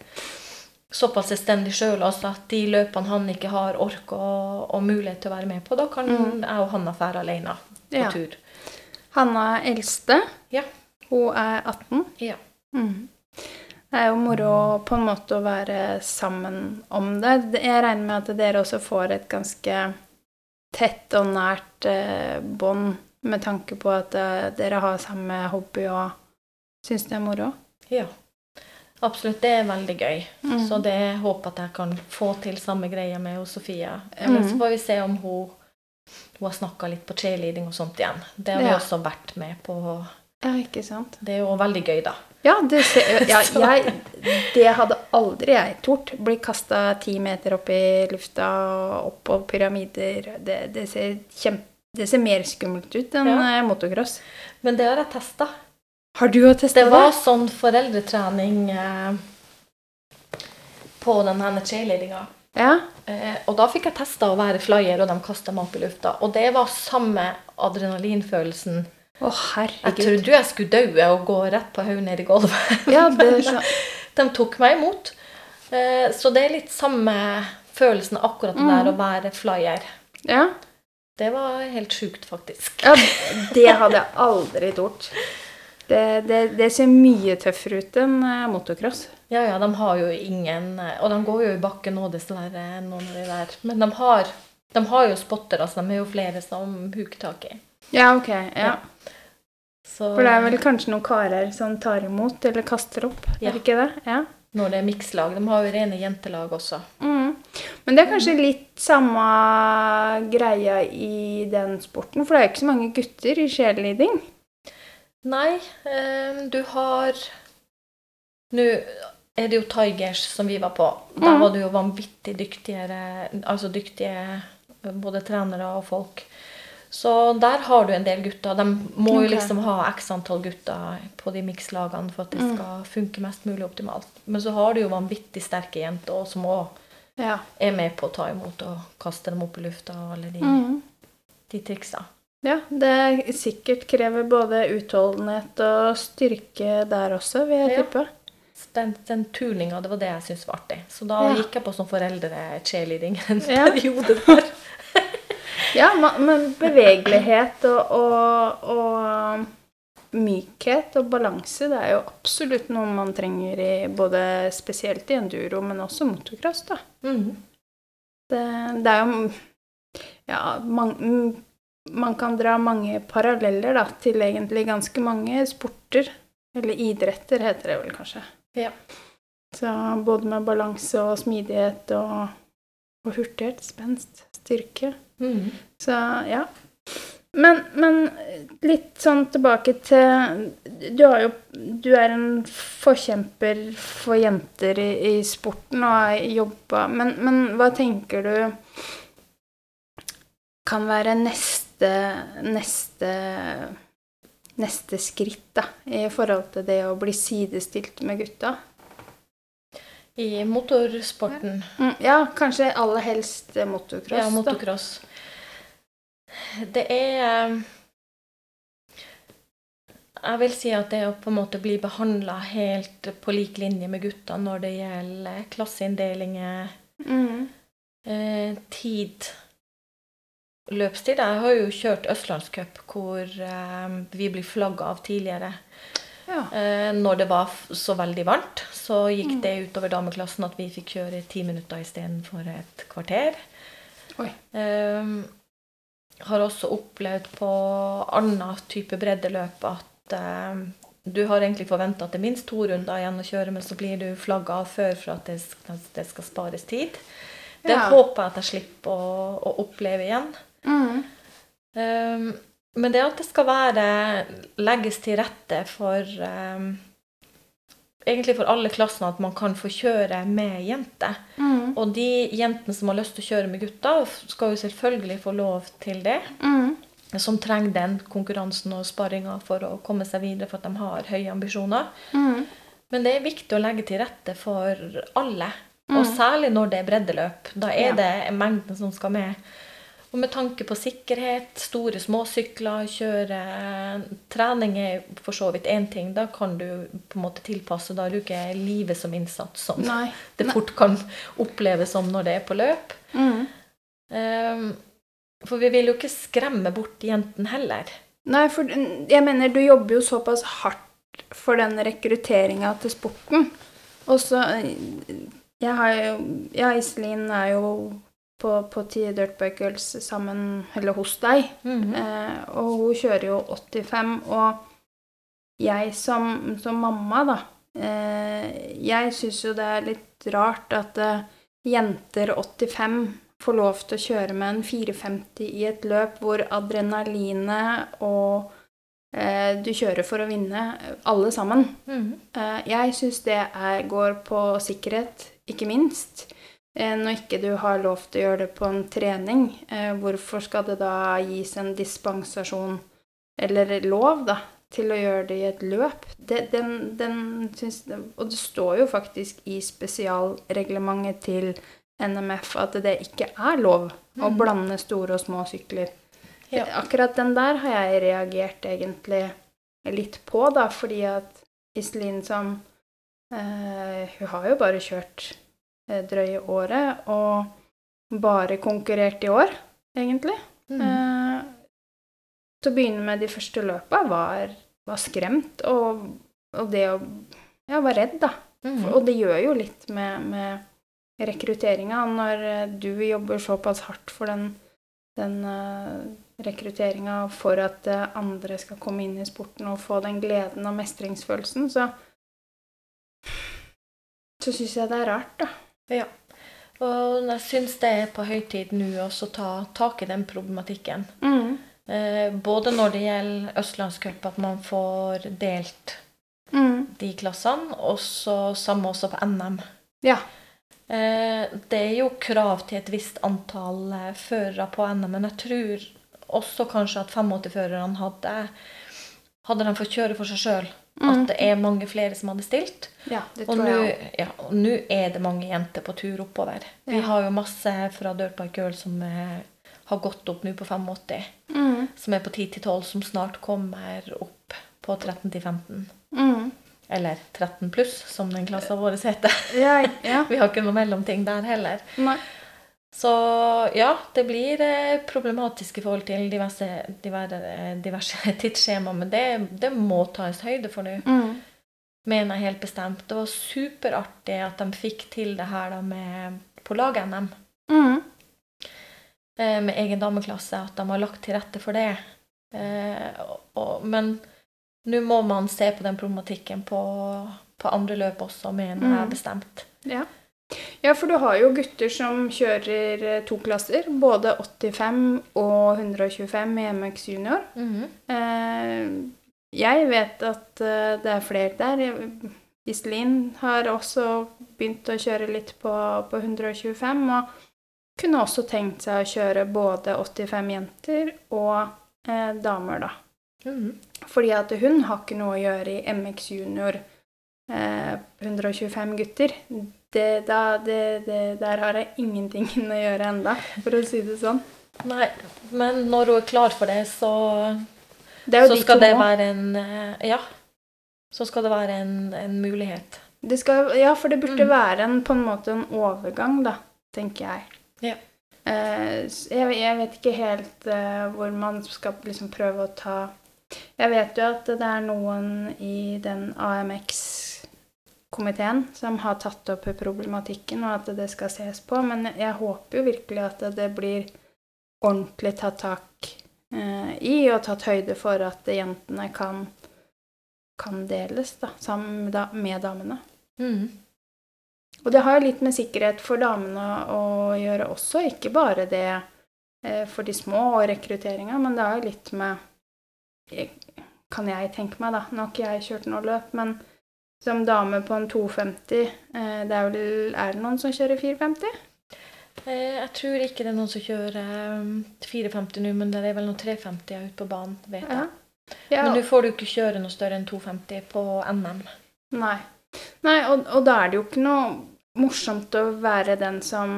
såpass selvstendig sjøl altså at de løpene han ikke har ork og, og mulighet til å være med på, da kan
Mm.
jeg og Hanna fære alene på
Ja.
tur.
Hanna er eldste.
Ja.
Hun er 18.
Ja.
Mm. Det er jo moro på en måte å være sammen om det. Jeg regner med at dere også får et ganske tett og nært eh, bånd med tanke på at eh, dere har samme hobby og syns det er moro.
ja. Absolutt. Det er veldig gøy.
Mm.
Så det jeg håper at jeg kan få til samme greia med Sofia. mm. så får vi se om hun, hun har snakka litt på cheerleading og sånt igjen. Det har vi
Ja.
også vært med på.
Ja, ikke sant.
Det er jo veldig gøy, da.
Ja, det, ser, ja jeg, det hadde aldri jeg tort. Bli kasta ti meter opp i lufta opp på pyramider. Det, det, ser kjempe, det ser mer skummelt ut enn
Ja.
eh, motocross.
Men det har jeg testa.
Har du jo testa
Det
det?
var sånn foreldretrening eh, på den her cheerleadinga.
Ja.
Eh, og da fikk jeg testa å være flyer, og de kasta meg opp i lufta. Og det var samme adrenalinfølelsen.
Å,
Jeg
herregud.
trodde jeg skulle daue og gå rett på hodet ned i gulvet.
Ja, det skjønner
De tok meg imot. Eh, så det er litt samme følelsen akkurat det der
Mm.
å være flyer.
Ja.
Det var helt sjukt, faktisk.
ja, det hadde jeg aldri tort. Det, det, det ser mye tøffere ut enn eh, motocross.
Ja, ja, de har jo ingen eh, Og de går jo i bakken nå, dessverre, noen av de der. Men de har, de har jo spotter, altså. De er jo flere som huker tak i.
Ja, ok. Ja.
Så
For det er vel kanskje noen karer som tar imot eller kaster opp,
Ja.
er det ikke det? Ja.
når det er mikslag. De har jo rene jentelag også.
Mm. Men det er kanskje litt samme greia i den sporten, for det er jo ikke så mange gutter i cheerleading.
Nei, eh, du har Nå er det jo Tigers som vi var på. Der
Mm.
var det jo vanvittig dyktigere Altså dyktige både trenere og folk. Så der har du en del gutter. De må
okay.
jo liksom ha x antall gutter på de mikslagene for at det
Mm.
skal funke mest mulig optimalt. Men så har du jo vanvittig sterke jenter også, som òg
Ja.
er med på å ta imot og kaste dem opp i lufta og alle de,
Mm.
de triksa.
ja. Det sikkert krever både utholdenhet og styrke der også, vil jeg
Ja.
tippe.
Den, den turninga, det var det jeg syntes var artig. Så da
Ja.
gikk jeg på som foreldre-cheerleading en
Ja.
periode der.
Ja, men bevegelighet og, og, og mykhet og balanse, det er jo absolutt noe man trenger i både spesielt i enduro, men også motocross, da.
Mhm.
Det, det er jo Ja, man, mm, man kan dra mange paralleller da, til egentlig ganske mange sporter. Eller idretter, heter det vel kanskje.
Ja.
Så både med balanse og smidighet og, og hurtighet, spenst, styrke.
Mhm.
Så ja. Men, men litt sånn tilbake til Du, jo, du er en forkjemper for jenter i, i sporten og har jobba men, men hva tenker du kan være neste neste neste skritt da, i forhold til det å bli sidestilt med gutta?
I motorsporten,
Mm, ja, kanskje aller helst motocross.
ja, motocross Det er eh, Jeg vil si at det å på en måte bli behandla helt på lik linje med gutta når det gjelder klasseinndelinger,
Mm.
eh, tid Løpstid. Jeg har jo kjørt Østlandscup hvor eh, vi blir flagga av tidligere.
Ja.
Eh, når det var så veldig varmt, så gikk
Mm.
det utover dameklassen at vi fikk kjøre ti minutter istedenfor et kvarter.
Oi.
Eh, har også opplevd på annen type breddeløp at eh, du har egentlig forventa at det er minst to runder igjen å kjøre, men så blir du flagga av før for at det det skal spares tid. Det
Ja.
håper jeg at jeg slipper å, å oppleve igjen.
Mm.
Um, men det at det skal være legges til rette for um, Egentlig for alle klassene at man kan få kjøre med jenter.
Mm.
Og de jentene som har lyst til å kjøre med gutter, skal jo selvfølgelig få lov til det.
Mm.
som trenger den konkurransen og sparringa for å komme seg videre, for at de har høye ambisjoner.
Mm.
Men det er viktig å legge til rette for alle. Og særlig når det er breddeløp. Da er
Ja.
det mengden som skal med. Og med tanke på sikkerhet, store småsykler, kjøre Trening er for så vidt én ting. Da kan du på en måte tilpasse. Da er du ikke livet som innsats, som
Nei.
det fort kan oppleves som når det er på løp.
Mm.
Um, for vi vil jo ikke skremme bort jentene heller.
Nei, for jeg mener, du jobber jo såpass hardt for den rekrutteringa til sporten. Og så eh, Jeg har jo Ja, Iselin er jo på, på ti Dirtbikers sammen, eller hos deg.
Mhm.
Eh, og hun kjører jo 85, og jeg som, som mamma, da eh, Jeg syns jo det er litt rart at eh, jenter 85 får lov til å kjøre med en 450 i et løp hvor adrenalinet og eh, du kjører for å vinne, alle sammen.
Mhm.
Eh, jeg syns det er, går på sikkerhet, ikke minst. Eh, når ikke du har lov til å gjøre det på en trening, eh, hvorfor skal det da gis en dispensasjon, eller lov, da, til å gjøre det i et løp? Det, den, den syns Og det står jo faktisk i spesialreglementet til NMF at det ikke er lov å
Mhm.
blande store og små sykler.
Ja.
Akkurat den der har jeg reagert egentlig litt på, da, fordi at Iselin som eh, Hun har jo bare kjørt drøye året, og bare konkurrert i år, egentlig.
Mm.
Eh, til å begynne med de første løpa var, var skremt, og, og det å Jeg var redd, da.
Mm.
Og det gjør jo litt med, med rekrutteringa når eh, du jobber såpass hardt for den, den uh, rekrutteringa for at eh, andre skal komme inn i sporten og få den gleden og mestringsfølelsen, så så syns jeg det er rart, da.
Ja. Og jeg syns det er på høy tid nå også å ta tak i den problematikken.
Mm.
Eh, både når det gjelder Østlandscup, at man får delt
Mm.
de klassene, og så samme også på NM.
Ja.
Eh, det er jo krav til et visst antall eh, førere på NM, men jeg tror også kanskje at 85-førerne hadde Hadde de fått kjøre for seg sjøl,
Mm.
at det er mange flere som hadde stilt.
Ja, det
Og nå
jeg
ja, og nå er det mange jenter på tur oppover. Vi har jo masse fra Dirtbike Girl som eh, har gått opp nå på 85,
Mm.
som er på 10-12, som snart kommer opp på 13-15.
Mm.
Eller 13 pluss, som den klassen vår heter.
Ja, ja.
Vi har ikke noe mellomting der heller.
Nei.
Så ja, det blir eh, problematisk i forhold til diverse, diverse, diverse tidsskjema, men det, det må tas høyde for nå.
Mm.
Mener jeg helt bestemt. Det var superartig at de fikk til det her da med på lag-NM.
Mm.
eh, Med egen dameklasse. At de har lagt til rette for det. Eh, og, men nå må man se på den problematikken på, på andre løp også, mener jeg
Mm.
bestemt.
Ja. Ja, for du har jo gutter som kjører eh, to klasser, både 85 og 125 i MX junior. Eh, jeg vet at eh, det er flere der. Iselin har også begynt å kjøre litt på, på 125, og kunne også tenkt seg å kjøre både 85 jenter og eh, damer, da.
Mhm.
Fordi at hun har ikke noe å gjøre i MX junior eh, 125 gutter. Det, da, det, det, der har jeg ingenting å gjøre enda, for å si det sånn.
Nei, men når hun er klar for det, så,
Det
så
de
skal det være en eh, Ja. Så skal det være en, en mulighet.
Det skal, ja, for det burde
Mm.
være en, på en måte en overgang, da, tenker jeg.
Ja.
Eh, jeg, jeg vet ikke helt eh, hvor man skal liksom prøve å ta Jeg vet jo at det er noen i den AMX-komiteen som har tatt opp problematikken, og at det skal ses på, men jeg håper jo virkelig at det blir ordentlig tatt tak eh, i, og tatt høyde for at jentene kan, kan deles da, sammen med, da, med damene.
Mm.
Og det har jo litt med sikkerhet for damene å gjøre også, ikke bare det eh, for de små og rekrutteringa, men det har jo litt med Kan jeg tenke meg, da. Nå har ikke jeg kjørt noe løp, men som dame på en 250 eh, det er, vel, er det noen som kjører 450?
Eh, Jeg tror ikke det er noen som kjører eh, 450 nå, men det er vel noen 350 ute på banen, vet jeg.
Ja. Ja,
Men nå får du ikke kjøre noe større enn 250 på NM.
Nei. Nei og, og da er det jo ikke noe morsomt å være den som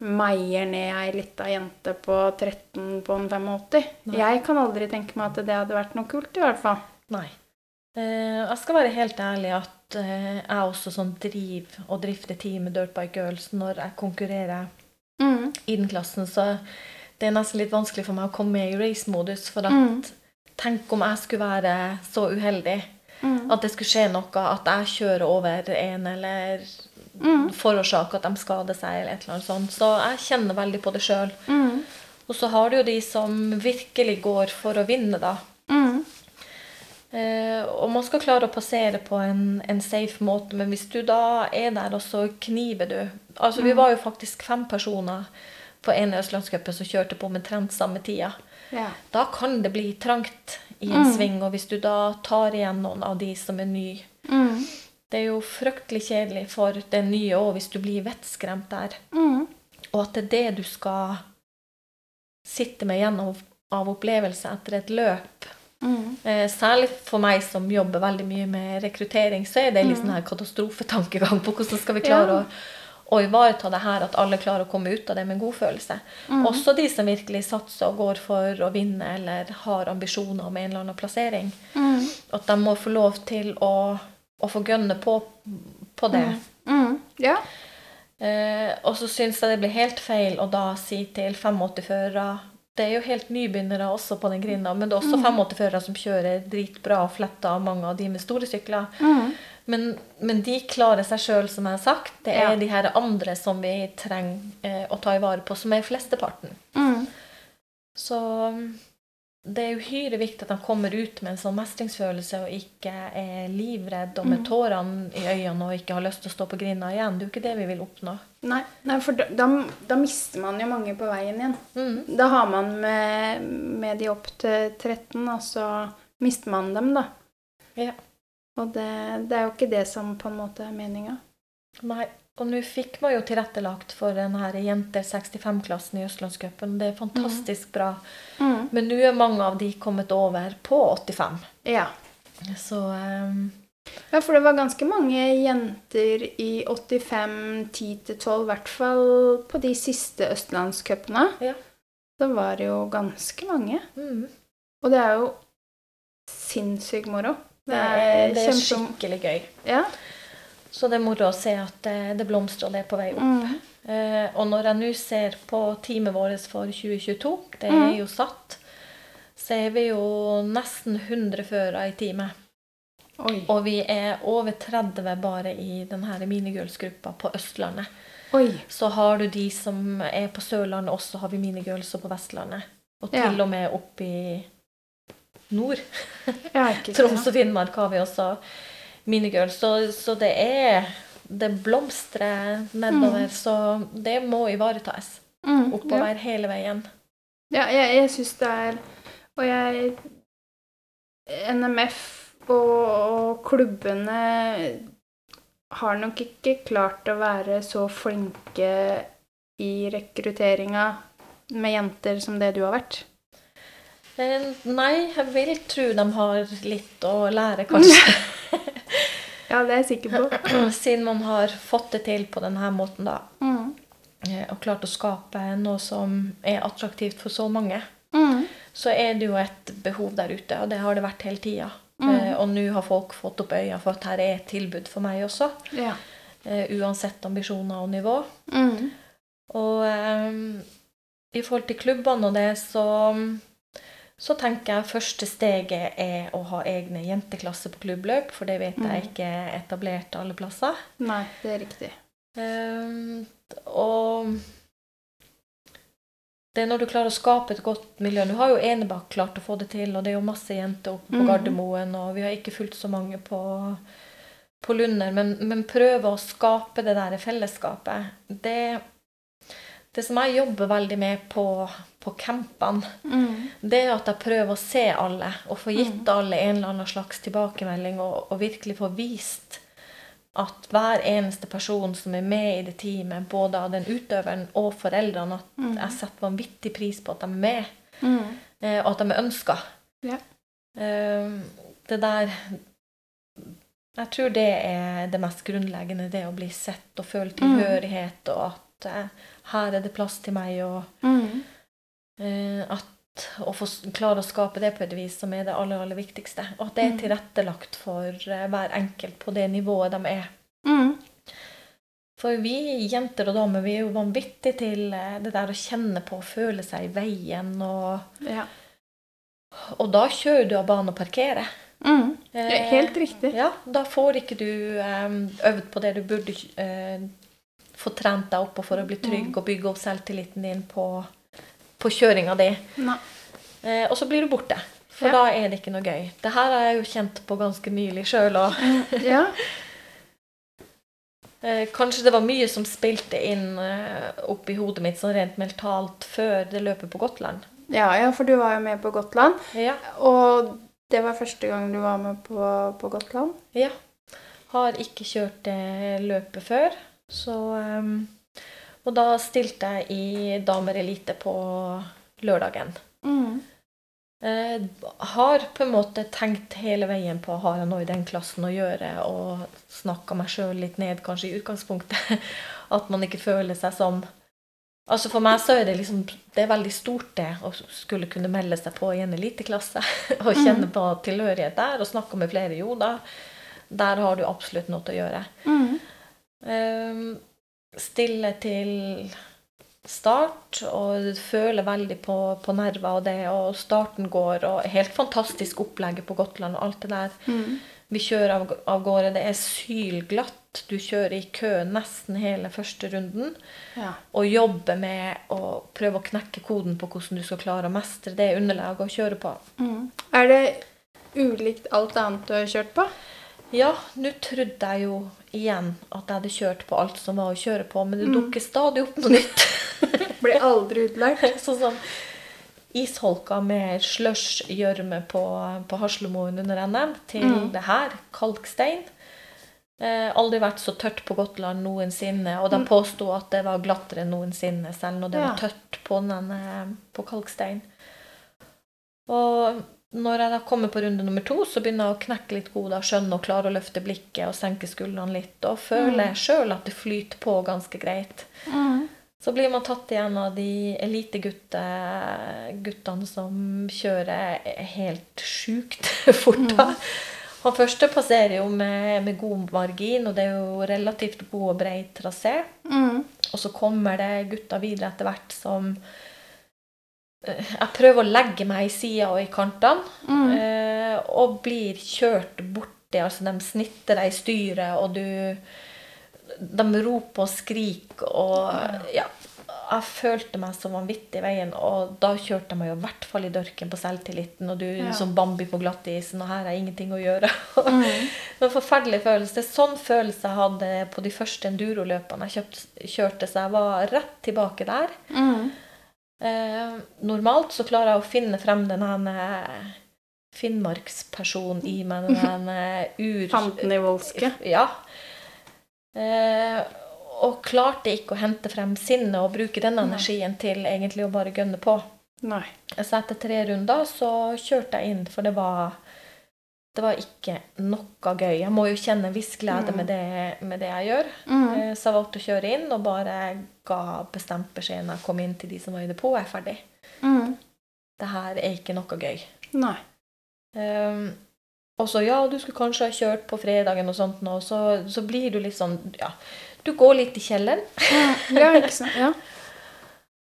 meier ned ei lita jente på 13 på en 85.
Nei.
Jeg kan aldri tenke meg at det hadde vært noe kult, i hvert fall.
Nei. Eh, jeg skal være helt ærlig at eh, jeg også sånn driver og drifter teamet Dirtbike Girls når jeg konkurrerer
Mm.
i den klassen, så det er nesten litt vanskelig for meg å komme med i race-modus. For at
Mm.
tenk om jeg skulle være så uheldig
Mm.
at det skulle skje noe, at jeg kjører over en eller
Mm.
forårsaker at de skader seg eller et eller annet sånt. Så jeg kjenner veldig på det sjøl.
Mm.
Og så har du jo de som virkelig går for å vinne, da.
Mm.
Eh, og man skal klare å passere på en, en safe måte, men hvis du da er der, og så kniver du Altså, vi var jo faktisk fem personer på ene Østlandscupen som kjørte på omtrent samme tida.
Ja.
Da kan det bli trangt i en
Mm.
sving, og hvis du da tar igjen noen av de som er nye
Mm.
Det er jo fryktelig kjedelig for den nye òg, hvis du blir vettskremt der.
Mm.
Og at det er det du skal sitte med gjennom av opplevelse etter et løp.
Mm.
Eh, særlig for meg som jobber veldig mye med rekruttering, så er det litt sånn her katastrofetankegang på hvordan skal vi klare
Ja.
å, å ivareta det her, at alle klarer å komme ut av det med en god følelse.
Mm.
Også de som virkelig satser og går for å vinne eller har ambisjoner om en eller annen plassering.
Mm.
At de må få lov til å, å få gønne på, på det.
Mm. Ja.
Eh, og så syns jeg det blir helt feil å da si til 85-førere Det er jo helt nybegynnere også på den grinda, men det er også 85-førere som kjører dritbra og fletter, mange av de med store sykler.
Mm.
Men, men de klarer seg sjøl, som jeg har sagt. Det er
Ja.
de her andre som vi trenger eh, å ta i vare på, som er flesteparten.
Mm.
Så mm, det er uhyre viktig at de kommer ut med en sånn mestringsfølelse og ikke er livredd og med
Mm.
tårene i øynene og ikke har lyst til å stå på grinda igjen. Det er jo ikke det vi vil oppnå.
Nei, nei, for da, da, da mister man jo mange på veien igjen.
Mm.
Da har man med, med de opp til 13, og så mister man dem, da.
Ja.
Og det, det er jo ikke det som på en måte er meninga.
Nei. Og nå fikk man jo tilrettelagt for den her jenter 65-klassen i Østlandscupen. Det er fantastisk bra.
Mm.
Men nå er mange av de kommet over på 85.
Ja.
Så ehm,
ja, for det var ganske mange jenter i 85, 10-12, i hvert fall på de siste østlandscupene.
Ja.
Da var det jo ganske mange.
mm,
Og det er jo sinnssykt moro.
det, er, det er skikkelig gøy.
Ja.
Så det er moro å se at det, det blomstrer og det er på vei opp.
Mm.
Eh, og når jeg nå ser på teamet vårt for 2022, det er jo satt, så er vi jo nesten 100 førere i teamet.
Oi.
Og vi er over 30 bare i denne minigirls-gruppa på Østlandet.
Oi.
Så har du de som er på Sørlandet, også har vi minigirls på Vestlandet. Og til
Ja.
og med opp i nord.
Ja,
Troms og Finnmark har vi også minigirls. Så, så det er Det blomstrer nedover, så det må ivaretas.
Mm, ja.
Hele veien.
Ja, jeg, jeg syns det er Og jeg NMF og, klubbene har nok ikke klart å være så flinke i rekrutteringa med jenter som det du har vært.
Eh, Nei, jeg vil tro de har litt å lære, kanskje.
Ja, det er jeg sikker på.
Siden man har fått det til på denne måten, da.
Mm.
eh, Og klart å skape noe som er attraktivt for så mange.
Mm.
Så er det jo et behov der ute, og det har det vært hele tida.
Mm.
Eh, Og nå har folk fått opp øya for at her er et tilbud for meg også.
Ja.
eh, Uansett ambisjoner og nivå.
Mm.
Og um, i forhold til klubbene og det, så, så tenker jeg første steget er å ha egne jenteklasser på klubbløp, for det vet jeg
Mm.
ikke er etablert alle plasser.
Nei, det er riktig.
Um, og det er når du klarer å skape et godt miljø. Nå har jo Enebakk klart å få det til, og det er jo masse jenter oppe på
Mhm.
Gardermoen, og vi har ikke fulgt så mange på, på Lunder, men, men prøve å skape det der fellesskapet. Det, det som jeg jobber veldig med på, på campene,
Mm.
det er at jeg prøver å se alle og få gitt alle en eller annen slags tilbakemelding og, og virkelig få vist at hver eneste person som er med i det teamet, både av den utøveren og foreldrene, at
Mm.
jeg setter vanvittig pris på at de er med,
Mm.
eh, og at de er ønska.
Ja.
Det der Jeg tror det er det mest grunnleggende, det å bli sett og føle tilhørighet, og at eh, her er det plass til meg, og
Mm.
eh, at å få klare å skape det på et vis som er det aller, aller viktigste. Og at det er
Mm.
tilrettelagt for eh, hver enkelt på det nivået de er.
Mm.
For vi jenter og damer vi er jo vanvittige til eh, det der å kjenne på og føle seg i veien. Og,
Ja.
og da kjører du av banen og parkerer.
Mm.
Eh,
helt riktig.
Ja, da får ikke du øvd på det du burde få trent deg opp på for å bli trygg
Mm.
og bygge opp selvtilliten din på, på kjøringa di. Eh, og så blir du borte. For
Ja.
da er det ikke noe gøy. Det her har jeg jo kjent på ganske nylig sjøl. òg.
Ja.
eh, kanskje det var mye som spilte inn eh, opp i hodet mitt sånn rent mentalt før det løpet på Gotland.
ja, ja, for du var jo med på Gotland.
Ja.
Og det var første gang du var med på, på Gotland.
ja. Har ikke kjørt det løpet før. Så eh, Og da stilte jeg i damer elite på lørdagen.
Mm.
Eh, har på en måte tenkt hele veien på har jeg noe i den klassen å gjøre, og snakka meg sjøl litt ned, kanskje i utgangspunktet. At man ikke føler seg som Altså For meg så er det liksom Det er veldig stort, det, å skulle kunne melde seg på i en eliteklasse. Og kjenne på tilhørighet der, og snakke med flere. Jo da, der har du absolutt noe til å gjøre.
Mm.
Ehm, stille til start og føler veldig på, på nerver og det, og starten går, og helt fantastisk opplegget på Gotland og alt det der.
Mm.
Vi kjører av, av gårde, det er sylglatt. Du kjører i kø nesten hele første runden
Ja.
og jobber med å prøve å knekke koden på hvordan du skal klare å mestre det underlaget å kjøre på.
Mm. Er det ulikt alt annet du har kjørt på?
Ja, nå trodde jeg jo igjen at jeg hadde kjørt på alt som var å kjøre på, men det
Mm.
dukker stadig opp noe nytt.
Blir aldri utlært.
sånn som isholka med slush-gjørme på, på Haslemoen under NM, til
Mm.
det her, kalkstein. Eh, aldri vært så tørt på Gotland noensinne, og de
Mm.
påsto at det var glattere noensinne, selv når det
Ja.
var tørt på, den, eh, på kalkstein. Og når jeg da kommer på runde nummer to, så begynner jeg å knekke litt koder, skjønne og klare å løfte blikket og senke skuldrene litt, og føler
Mm.
sjøl at det flyter på ganske greit.
Mm.
Så blir man tatt igjen av de eliteguttene som kjører helt sjukt fort. da. Han første passerer jo med, med god margin, og det er jo relativt god og brei trasé.
Mm.
Og så kommer det gutter videre etter hvert som Jeg prøver å legge meg i sida og i kantene,
Mm.
eh, og blir kjørt borti. Altså, de snitter deg i styret, og du De roper og skriker og Ja. Jeg følte meg så vanvittig i veien, og da kjørte jeg meg jo i hvert fall i dørken på selvtilliten, og du
Ja.
som Bambi på glattisen, og her er ingenting å gjøre.
Mm.
Det var en forferdelig følelse. Det er sånn følelse jeg hadde på de første enduroløpene jeg kjøpt, kjørte, så jeg var rett tilbake der.
Mm.
Eh, normalt så klarer jeg å finne frem den eh, Finnmarkspersonen i meg. Den eh, ur...
Fanten i voldske.
Ja. Eh, og klarte ikke å hente frem sinnet og bruke den energien til egentlig å bare gønne på.
Nei.
Så etter tre runder så kjørte jeg inn, for det var det var ikke noe gøy. Jeg må jo kjenne en viss glede
Mm.
med, det, med det jeg gjør.
Mm.
Eh, Så jeg valgte å kjøre inn og bare ga bestemt beskjed når jeg kom inn til de som var i depot. Jeg er ferdig.
Mm.
Det her er ikke noe gøy.
Nei.
Um, og så ja, du skulle kanskje ha kjørt på fredagen og sånt nå, så, så blir du litt sånn Ja, du går litt i kjelleren.
Mm. Ja, ikke sant. Ja.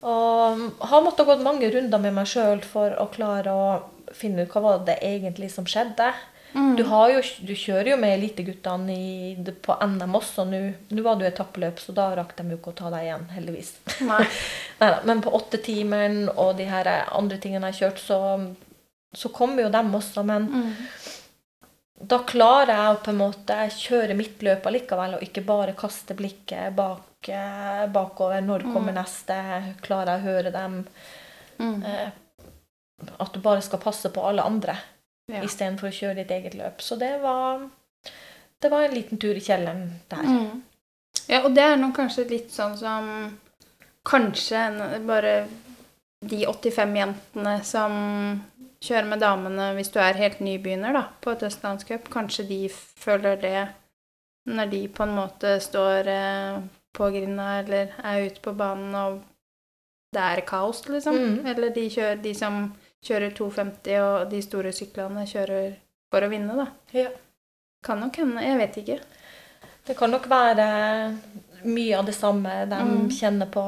Og har måttet gått mange runder med meg sjøl for å klare å finne ut hva var det egentlig som skjedde.
Mm.
Du, har jo, du kjører jo med eliteguttene på NM også. Nå nå var det jo etappeløp, så da rakk de jo ikke å ta deg igjen, heldigvis.
Nei.
Neida, men på åttetimeren og de her andre tingene jeg har kjørt, så, så kommer jo dem også. Men
Mm.
da klarer jeg å på en måte kjøre mitt løp allikevel, og ikke bare kaste blikket bak, eh, bakover. Når kommer
Mm.
neste? Klarer jeg å høre dem?
Mm.
Eh, at du bare skal passe på alle andre
Ja.
istedenfor å kjøre ditt eget løp. Så det var det var en liten tur i kjelleren der.
Mm. Ja, og det er nok kanskje litt sånn som Kanskje bare de 85 jentene som kjører med damene hvis du er helt nybegynner da, på et østlandscup, kanskje de føler det når de på en måte står eh, på grinda eller er ute på banen og det er kaos, liksom.
Mm.
Eller de, kjører, de som kjører 250 og de store syklene kjører for å vinne, da.
Ja.
Kan nok hende. Jeg vet ikke.
Det kan nok være mye av det samme de
Mm.
kjenner på,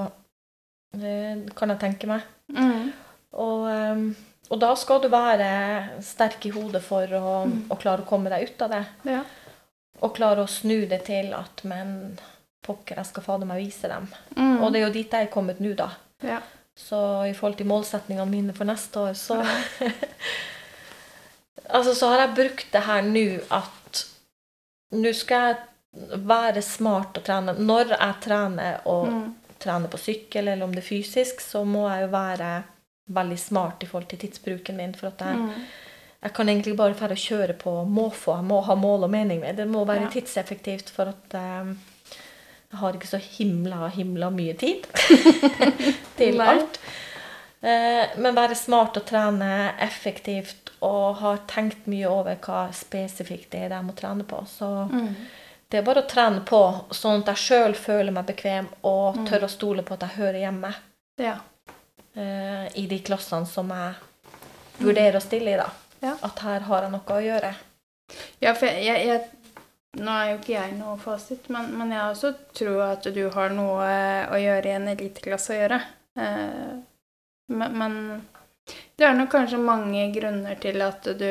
kan jeg tenke meg.
Mm.
Og, ehm, og da skal du være sterk i hodet for å,
Mm.
å klare å komme deg ut av det.
Ja.
Og klare å snu det til at men pokker, jeg skal fader meg vise dem.
Mm.
Og det er jo dit jeg er kommet nå, da.
ja.
Så i forhold til målsetningene mine for neste år, så Altså, så har jeg brukt det her nå at nå skal jeg være smart og trene. Når jeg trener og
Mm.
trener på sykkel, eller om det er fysisk, så må jeg jo være veldig smart i forhold til tidsbruken min. For at jeg,
Mm.
jeg kan egentlig bare dra å kjøre på måfå. Jeg må ha mål og mening med. Det må være
Ja.
tidseffektivt, for at eh, jeg har ikke så himla, himla mye tid til alt. Eh, men være smart og trene effektivt og har tenkt mye over hva spesifikt det er jeg må trene på. Så
Mm.
det er bare å trene på, sånn at jeg sjøl føler meg bekvem og
Mm.
tør å stole på at jeg hører hjemme
Ja.
eh, i de klassene som jeg vurderer å stille i. da.
Ja.
At her har jeg noe å gjøre.
Ja, for jeg, jeg, jeg Nå er jo ikke jeg noe fasit, men, men jeg også tror at du har noe å gjøre i en eliteklasse å gjøre. Eh, men, men det er nok kanskje mange grunner til at du,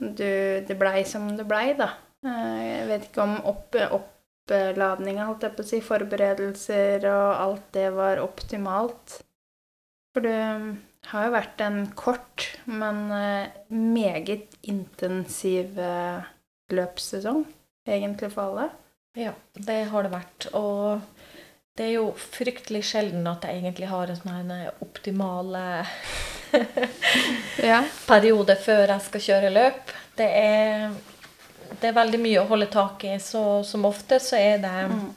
du Det blei som det blei, da. Eh, jeg vet ikke om opp, oppladninga, holdt jeg på å si, forberedelser og alt det var optimalt. For du har jo vært en kort, men eh, meget intensiv eh, løpssesong, egentlig for alle.
Ja, det har det vært. Og det er jo fryktelig sjelden at jeg egentlig har en sånn her optimal eh,
Ja.
periode før jeg skal kjøre løp. Det er, det er veldig mye å holde tak i, så som ofte så er det
Mm.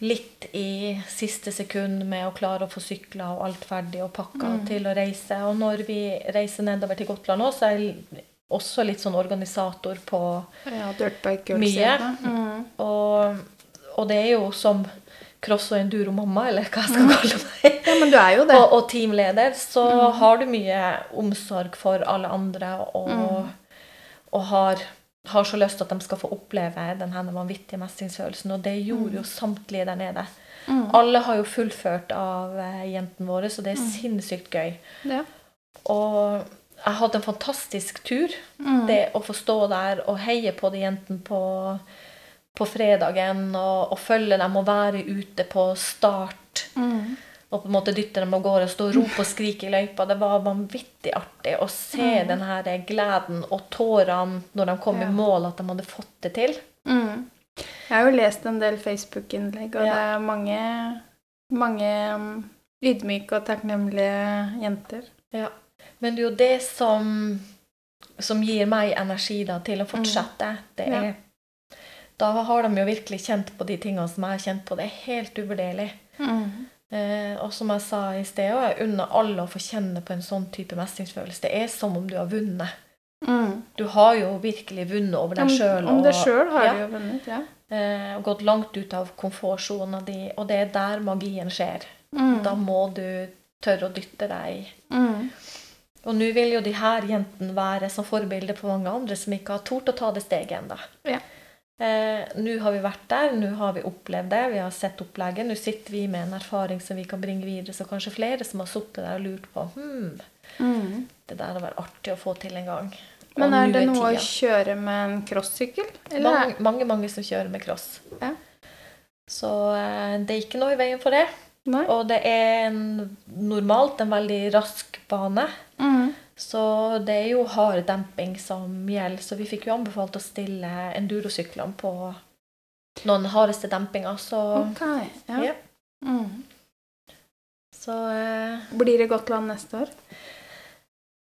litt i siste sekund med å klare å få sykla og alt ferdig og pakka
Mm.
til å reise. Og når vi reiser nedover til Gotland nå, så er også litt sånn organisator på
ja
Mye.
Mm.
Og, og det er jo som cross- og enduro-mamma, eller hva jeg skal kalle meg,
Ja, men du er jo det.
og, og teamleder, så
Mm.
har du mye omsorg for alle andre og,
Mm.
og har, har så lyst til at de skal få oppleve den her vanvittige mestringsfølelsen. Og det gjorde jo samtlige der nede.
Mm.
Alle har jo fullført av eh, jentene våre, så det er
Mm.
sinnssykt gøy.
Ja.
Og jeg hadde en fantastisk tur.
Mm.
Det å få stå der og heie på de jentene på, på fredagen og, og følge dem og være ute på start
Mm.
og på en måte dytte dem av gårde og stå og rope og skrike i løypa. Det var vanvittig artig å se
Mm.
den her gleden og tårene når de kom
Ja.
i mål, at de hadde fått det til.
Mm. Jeg har jo lest en del Facebook-innlegg, og
Ja.
det er mange, mange um, ydmyke og takknemlige jenter.
Men det er jo det som, som gir meg energi da, til å fortsette. Det
er, Ja.
Da har de jo virkelig kjent på de tingene som jeg har kjent på. Det er helt uvurderlig.
Mm.
Eh, og som jeg sa i sted, og jeg unner alle å få kjenne på en sånn type mestringsfølelse. Det er som om du har vunnet.
Mm.
Du har jo virkelig vunnet over deg sjøl.
Om, om deg sjøl har
ja.
du jo vunnet, ja.
eh, og gått langt ut av komfortsona di, og det er der magien skjer.
Mm.
Da må du tørre å dytte deg.
Mm.
Og nå vil jo de her jentene være som forbilde på mange andre som ikke har tort å ta det steget ennå.
Ja.
Eh, nå har vi vært der, nå har vi opplevd det, vi har sett opplegget. Nå sitter vi med en erfaring som vi kan bringe videre, så kanskje flere som har sittet der og lurt på hmm,
Mm.
det der hadde vært artig å få til en gang. Og
Men er det noe å kjøre med en crossykkel?
Mange, mange, mange som kjører med cross.
Ja.
Så eh, det er ikke noe i veien for det.
Nei?
Og det er en, normalt en veldig rask bane.
Mm.
Så det er jo hard demping som gjelder. Så vi fikk jo anbefalt å stille endurosyklene på noen hardeste dempinger. Så,
okay, ja.
Ja.
Mm.
så eh,
Blir det Gotland neste år?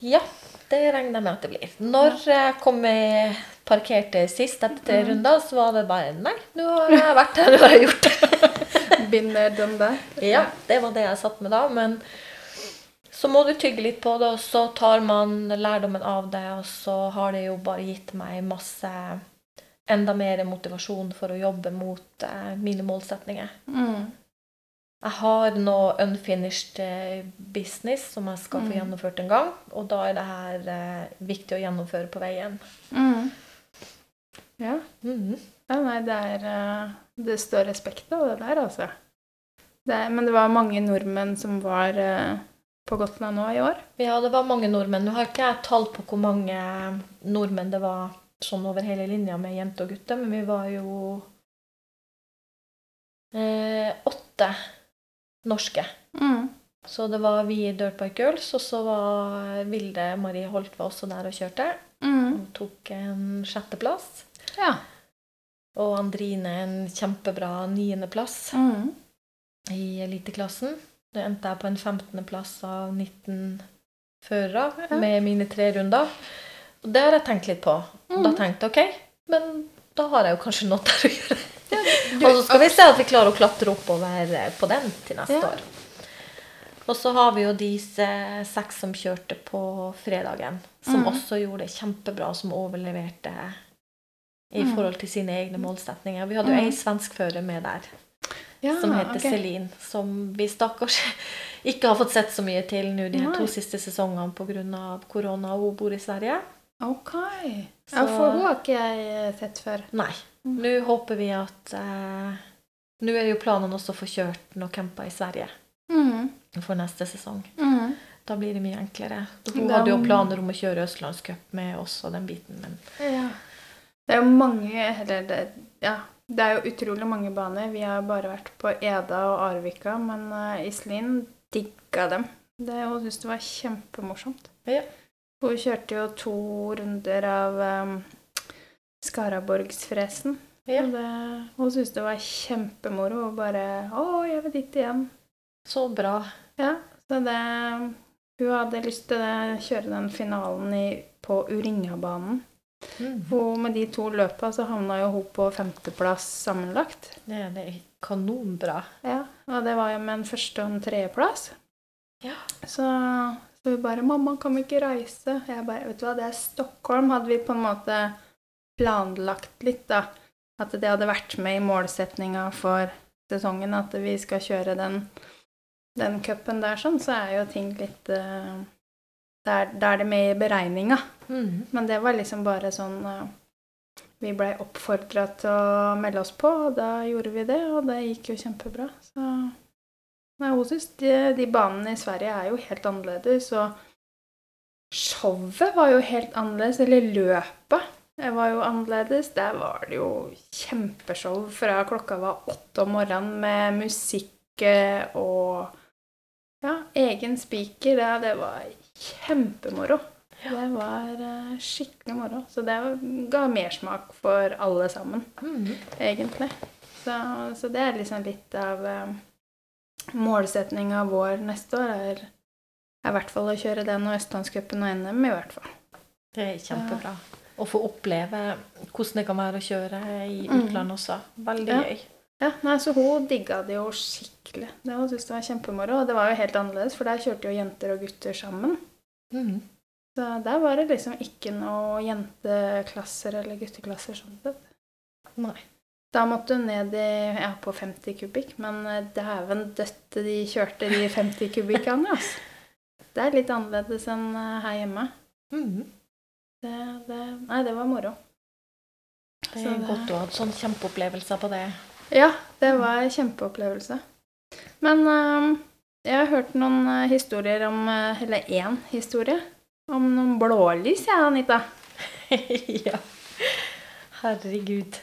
Ja, det regner jeg med at det blir. Når ja. kom jeg parkerte sist etter mm. runder, så var det bare Nei, nå har jeg vært her, nå har jeg gjort det.
Been there, done that.
Ja, det var det jeg satt med da. Men så må du tygge litt på det, og så tar man lærdommen av det, og så har det jo bare gitt meg masse Enda mer motivasjon for å jobbe mot eh, mine målsetninger.
Mm.
Jeg har nå unfinished eh, business som jeg skal få
Mm.
gjennomført en gang. Og da er det her eh, viktig å gjennomføre på veien.
Mm. Ja.
Mhm.
ja. Nei, det er eh, Det står respekt av det der, altså. Det er, men det var mange nordmenn som var eh, på Gotland nå i år.
Ja, det var mange nordmenn. Nå har ikke jeg tall på hvor mange nordmenn det var sånn over hele linja med jenter og gutter, men vi var jo eh, åtte norske.
Mm.
Så det var vi i Dirt Bike Girls, og så var Vilde Marie Holt var også der og kjørte.
Mm.
Hun tok en sjetteplass.
Ja.
Og Andrine en kjempebra niendeplass
Mm.
i eliteklassen. Da endte jeg på en 15.-plass av 19 førere
Ja.
med mine tre runder. Og det har jeg tenkt litt på. Mm. da tenkte jeg OK, men da har jeg jo kanskje noe der å gjøre.
Du,
Og så skal vi se at vi klarer å klatre oppover eh, på den til neste
Ja.
år. Og så har vi jo disse seks som kjørte på fredagen, som
mm.
også gjorde det kjempebra, som overleverte i
Mhm.
forhold til sine egne målsetninger. Vi hadde jo
en
ei svensk fører med der,
ja,
som heter
okay.
Celine, som vi stakkars ikke har fått sett så mye til nå de her to siste sesongene pga. korona, og hun bor i Sverige.
Ok.
Så-
Ja, for hun har ikke jeg sett før.
Nei.
Mhm.
Nå håper vi at eh, Nå er jo planen også å få kjørt noen camper i Sverige
Mm.
for neste sesong.
Mm.
Da blir det mye enklere. Hun hadde jo planer om å kjøre Østlandscup med oss og den biten, men
Ja. Det er jo mange Eller det, ja, det er jo utrolig mange baner. Vi har bare vært på Eda og Arvika, men uh, Iselin digga dem. Det, hun syntes det var kjempemorsomt.
Ja.
Hun kjørte jo to runder av um, Skaraborgsfresen.
Ja.
Det, hun syntes det var kjempemoro. Hun bare Å, jeg vil dit igjen.
så bra.
Ja, så det Hun hadde lyst til å kjøre den finalen i, på Uringabanen.
Mm.
Og med de to løpa så havna jo hun på femteplass sammenlagt.
Det, det er kanonbra.
Ja, Og det var jo med en første- og en tredjeplass.
Ja.
Så, så vi bare 'Mamma, kan vi ikke reise?' Jeg bare 'Vet du hva, det er Stockholm'. Hadde vi på en måte planlagt litt, da. At det hadde vært med i målsetninga for sesongen, at vi skal kjøre den, den cupen der sånn, så er jo ting litt eh, Da er, da er det med i beregninga.
Mm.
Men det var liksom bare sånn eh, Vi blei oppfordra til å melde oss på, og da gjorde vi det, og det gikk jo kjempebra. Så Nei, hun syns de, de banene i Sverige er jo helt annerledes, og showet var jo helt annerledes, eller løpet det var jo annerledes. Der var det jo kjempeshow fra klokka var åtte om morgenen med musikk eh, og ja, egen speaker. Ja, det var kjempemoro. Det var eh, skikkelig moro. Så det ga mersmak for alle sammen,
Mm.
egentlig. Så, så det er liksom litt av eh, målsetninga vår neste år, er, er i hvert fall å kjøre den og Østlandscupen og NM, i hvert fall.
Det er kjempebra. Å få oppleve hvordan det kan være å kjøre i
Mm.
utlandet også. Veldig
Ja.
gøy.
Ja, nei, så hun digga det jo skikkelig. Det Hun syntes det var kjempemoro. Og det var jo helt annerledes, for der kjørte jo jenter og gutter sammen.
Mm.
Så der var det liksom ikke noe jenteklasser eller gutteklasser sånn sett.
Nei.
Da måtte hun ned i, ja, på 50 kubikk, men eh, dæven døtte de kjørte de 50 kubikkene, altså. Det er litt annerledes enn eh, her hjemme.
Mm.
Det, det, nei, det var moro.
Det er godt å ha sånne kjempeopplevelser på det.
Ja, det var en kjempeopplevelse. Men eh, jeg har hørt noen eh, historier om eh, Eller én historie. Om noen blålys, jeg, Anita.
ja. Herregud.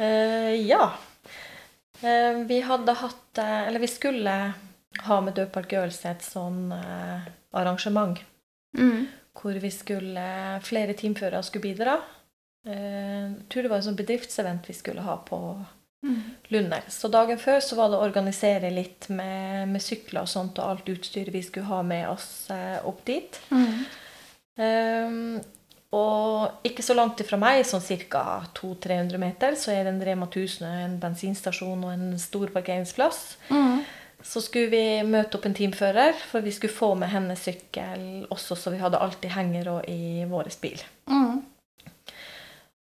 Uh, ja. Uh, vi hadde hatt uh, Eller vi skulle ha med Dødpark Girls et sånn arrangement
Mm.
hvor vi skulle Flere teamførere skulle bidra. Jeg tror det var en sånn bedriftsevent vi skulle ha på Lunder. Så dagen før så var det å organisere litt med, med sykler og sånt, og alt utstyret vi skulle ha med oss eh, opp dit. Um, og ikke så langt ifra meg, sånn ca. 200-300 meter, så er det en Rema 1000, en bensinstasjon og en stor parkeringsplass. Så skulle vi møte opp en teamfører, for vi skulle få med hennes sykkel også, så vi hadde alltid hengere i vår bil.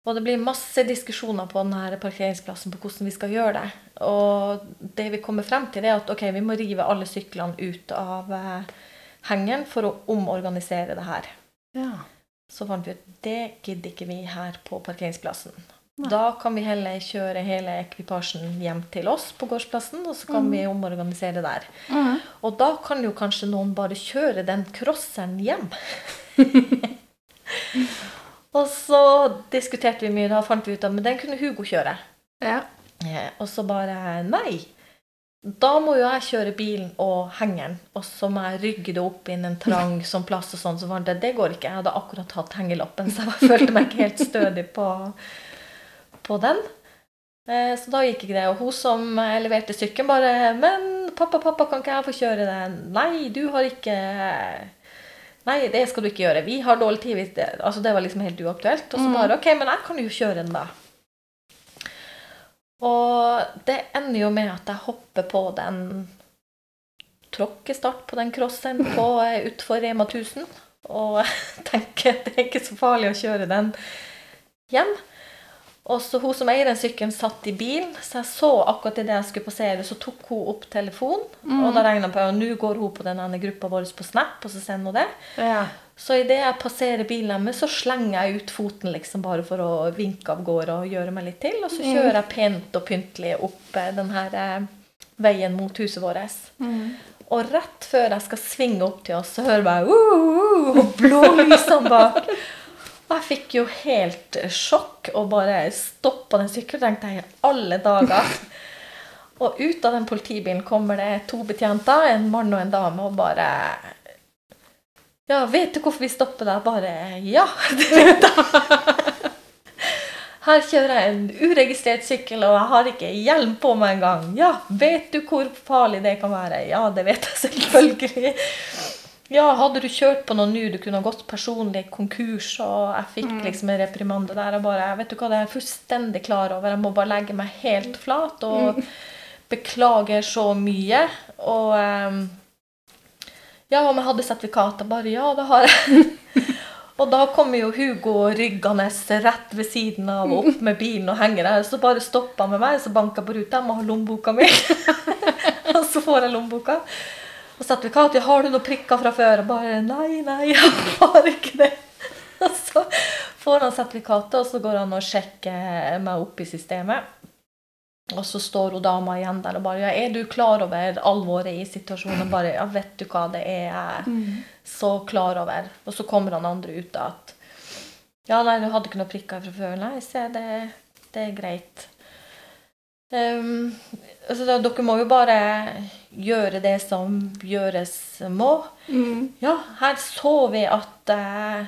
Og det blir masse diskusjoner på denne parkeringsplassen på hvordan vi skal gjøre det. Og det vi kommer frem til, er at ok, vi må rive alle syklene ut av eh, hengeren for å omorganisere det her.
Ja.
Så fant vi ut det gidder ikke vi her på parkeringsplassen.
Nei.
Da kan vi heller kjøre hele ekvipasjen hjem til oss på gårdsplassen, og så kan vi omorganisere der. Og da kan jo kanskje noen bare kjøre den crosseren hjem. og så diskuterte vi mye, da fant vi ut at men den kunne Hugo kjøre.
Ja.
Eh, Og så bare Nei! Da må jo jeg kjøre bilen og hengeren, og så må jeg rygge det opp inn en trang sånn plass og sånn. Så var det, det går ikke. Jeg hadde akkurat hatt hengeloppen, så jeg følte meg ikke helt stødig på, på den. Eh, Så da gikk ikke det. Og hun som eh, leverte sykkelen, bare 'Men pappa, pappa, kan ikke jeg få kjøre den?' 'Nei, du har ikke Nei, det skal du ikke gjøre. Vi har dårlig tid.' Det, altså, det var liksom helt uaktuelt. Og så bare 'OK, men jeg kan jo kjøre den, da'. Og det ender jo med at jeg hopper på den tråkkestart på den crossen på eh, utfor Rema 1000. Og tenker det er ikke så farlig å kjøre den hjem. Og så hun som eier den sykkelen, satt i bilen, så jeg så akkurat idet jeg skulle passere, så tok hun opp telefonen. Og da regna jeg på at nå går hun på den ene gruppa vår på Snap, og så sender hun det.
Ja.
Så idet jeg passerer bilen deres, så slenger jeg ut foten liksom bare for å vinke av gårde og gjøre meg litt til. Og så kjører jeg pent og pyntelig opp denne den her eh, veien mot huset vårt. Og rett før jeg skal svinge opp til oss, så hører jeg bare uh, uh, og blålysene bak. Jeg fikk jo helt sjokk og bare stoppa den sykkelen. Tenkte jeg i alle dager. Og ut av den politibilen kommer det to betjenter, en mann og en dame, og bare Ja, vet du hvorfor vi stopper deg? Bare Ja, det vet jeg. Her kjører jeg en uregistrert sykkel, og jeg har ikke hjelm på meg engang. Ja, vet du hvor farlig det kan være? Ja, det vet jeg selvfølgelig. Ja, hadde du kjørt på noe nå, du kunne ha gått personlig konkurs, og jeg fikk liksom en reprimande der. Og bare, vet du hva, det er jeg fullstendig klar over. Jeg må bare legge meg helt flat og beklager så mye. Og um, ja, om jeg hadde sertifikater, bare ja, det har jeg. Og da kommer jo Hugo ryggende rett ved siden av og opp med bilen og henger der. Så bare stopper han med meg, så banker jeg på ruta. Jeg må ha lommeboka mi. og så får jeg lommeboka. Og sertifikatet, har du noen prikker fra før? Og bare nei, nei, jeg har ikke det. Og så får han sertifikatet, og så går han og sjekker meg opp i systemet. Og så står hun dama igjen der og bare ja, 'Er du klar over alvoret i situasjonen?' Bare 'Ja, vet du hva, det er jeg så klar over'. Og så kommer han andre ut da at 'Ja, nei, du hadde ikke noen prikker fra før'. Nei, se, det, det er greit. Ehm, altså, da, dere må jo bare gjøre det som gjøres må. Ja, her så vi at uh,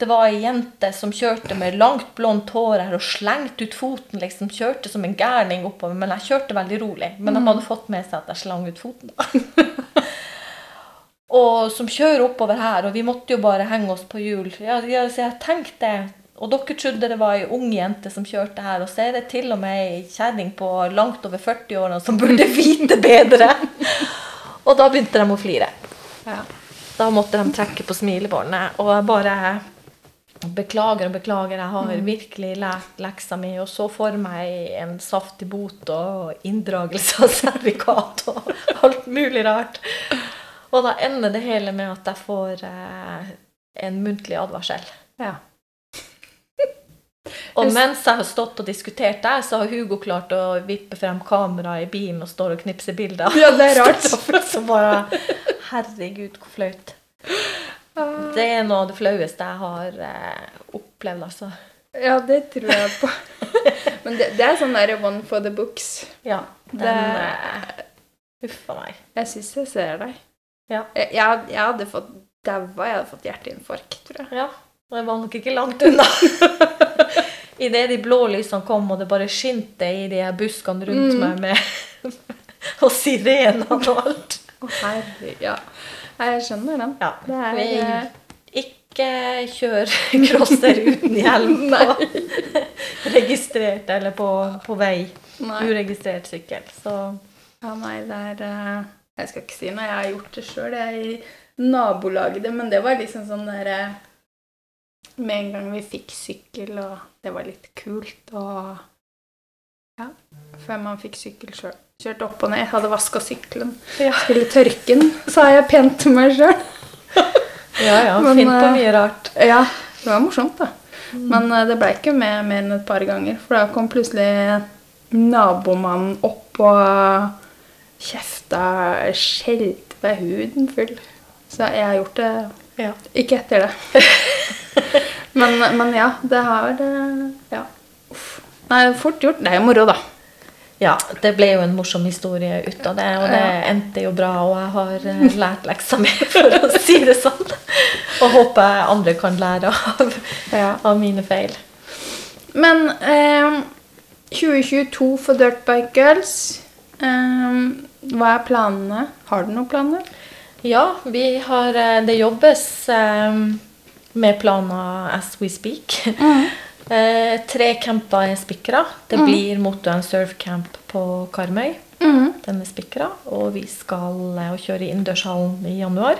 det var ei jente som kjørte med langt, blondt hår her og slengte ut foten. liksom, Kjørte som en gærning oppover. Men jeg kjørte veldig rolig. Men de hadde fått med seg at jeg slang ut foten. da. og som kjører oppover her, og vi måtte jo bare henge oss på hjul. Ja, så jeg tenkte, Og dere trodde det var ei ung jente som kjørte her, og så er det til og med ei kjerring på langt over 40-årene som burde vite bedre. og da begynte de å flire.
Ja.
Da måtte de trekke på smilebåndet. Og jeg bare beklager og beklager, jeg har virkelig lært leksa mi. Og så får meg en saftig bot og inndragelse av servikat og alt mulig rart. Og da ender det hele med at jeg får eh, en muntlig advarsel.
Ja.
Og mens jeg har stått og diskutert der, så har Hugo klart å vippe frem kameraet i bilen og står og knipser bilder.
Ja, det er rart.
Så bare Herregud, hvor flaut. Det er noe av det flaueste jeg har eh, opplevd, altså.
Ja, det tror jeg på. Men det, det er sånn der one for the books.
Ja. Den
Det-
eh, Huff meg.
Jeg syns jeg ser deg.
Ja.
Jeg, jeg, jeg hadde fått daua, jeg hadde fått hjerteinfarkt, tror jeg.
Ja. Og jeg var nok ikke langt unna. Idet de blå lysene kom, og det bare skinte i de her buskene rundt
Mm.
meg med Og sirenene og alt.
Å, herre, ja. Jeg skjønner den.
Ja,
Det er
vi
eh,
ikke kjør crosser uten hjelm på registrert eller på, på vei.
Nei.
Uregistrert sykkel. Så
Ja, nei, det er eh, Jeg skal ikke si noe. jeg har gjort det sjøl. Jeg i nabolaget, det, men det var liksom sånn derre Med en gang vi fikk sykkel, og det var litt kult, og Ja. Før man fikk sykkel sjøl. Kjørte opp og ned. Hadde vaska sykkelen.
ja,
Skulle tørke den, sa jeg pent til meg sjøl.
ja. ja
Men,
fint på
eh,
mye rart.
Ja, det var morsomt, da. Men eh, det ble ikke med mer enn et par ganger, for da kom plutselig nabomannen opp og kjefta skjelte ved huden full. Så jeg har gjort det
Ja.
ikke etter det. men, men ja, det har eh, Ja. Uff. Nei, fort gjort. Det er jo moro, da.
Ja, det ble jo en morsom historie ut av det, og det endte jo bra. Og jeg har eh, lært leksa mi, for å si det sånn. Og håper andre kan lære av,
Ja.
av mine feil.
Men eh, 2022 for Dirtbike Girls. Eh, hva er planene? Har du noen planer?
Ja, vi har eh, Det jobbes eh, med planer as we speak. Mm. tre camper er spikra. Det blir Moto and Surf Camp på Karmøy.
Mm.
Den er spikra. Og vi skal kjøre i innendørshallen i januar.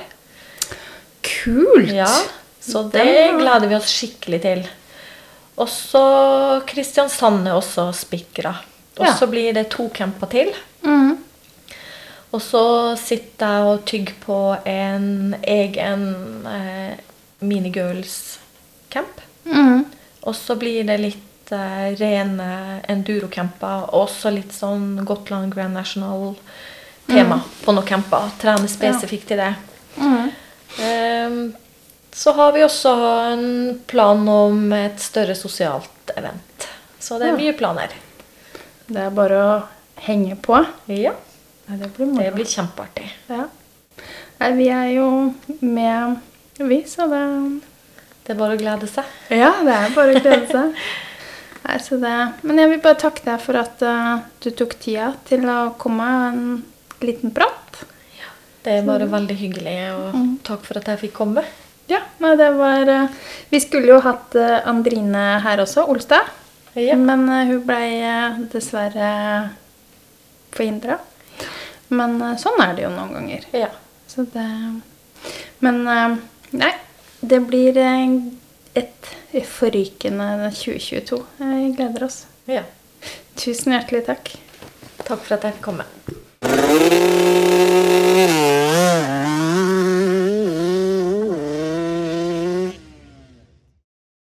Kult!
Ja, så det gleder vi oss skikkelig til. Og så Kristiansand er også spikra. Og
Ja.
så blir det to camper til.
Mm.
Og så sitter jeg og tygger på en egen eh, minigirls-camp.
Mm.
Og så blir det litt eh, rene endurocamper, og også litt sånn Gotland Grand National-tema på noen camper. Trene spesifikt til det.
Mm.
Eh, så har vi også en plan om et større sosialt event. Så det er mye planer.
Det er bare å henge på.
Ja,
Ja, det blir
det blir kjempeartig.
Ja. Nei, vi er jo med, vi, så det
Det er bare å glede seg.
Ja, det er bare å glede seg. Nei, så det. Men jeg vil bare takke deg for at uh, du tok tida til å komme en liten prat.
Det er bare veldig hyggelig, og takk for at jeg fikk komme.
Ja, nei, det var uh, Vi skulle jo hatt uh, Andrine her også, Olstad.
Ja.
Men hun ble dessverre forhindra. Men eh, sånn er det jo noen ganger.
Ja.
Så det Men eh, nei, det blir eh, et forrykende 2022. Vi gleder oss.
ja.
Tusen hjertelig takk.
Takk for at jeg fikk komme.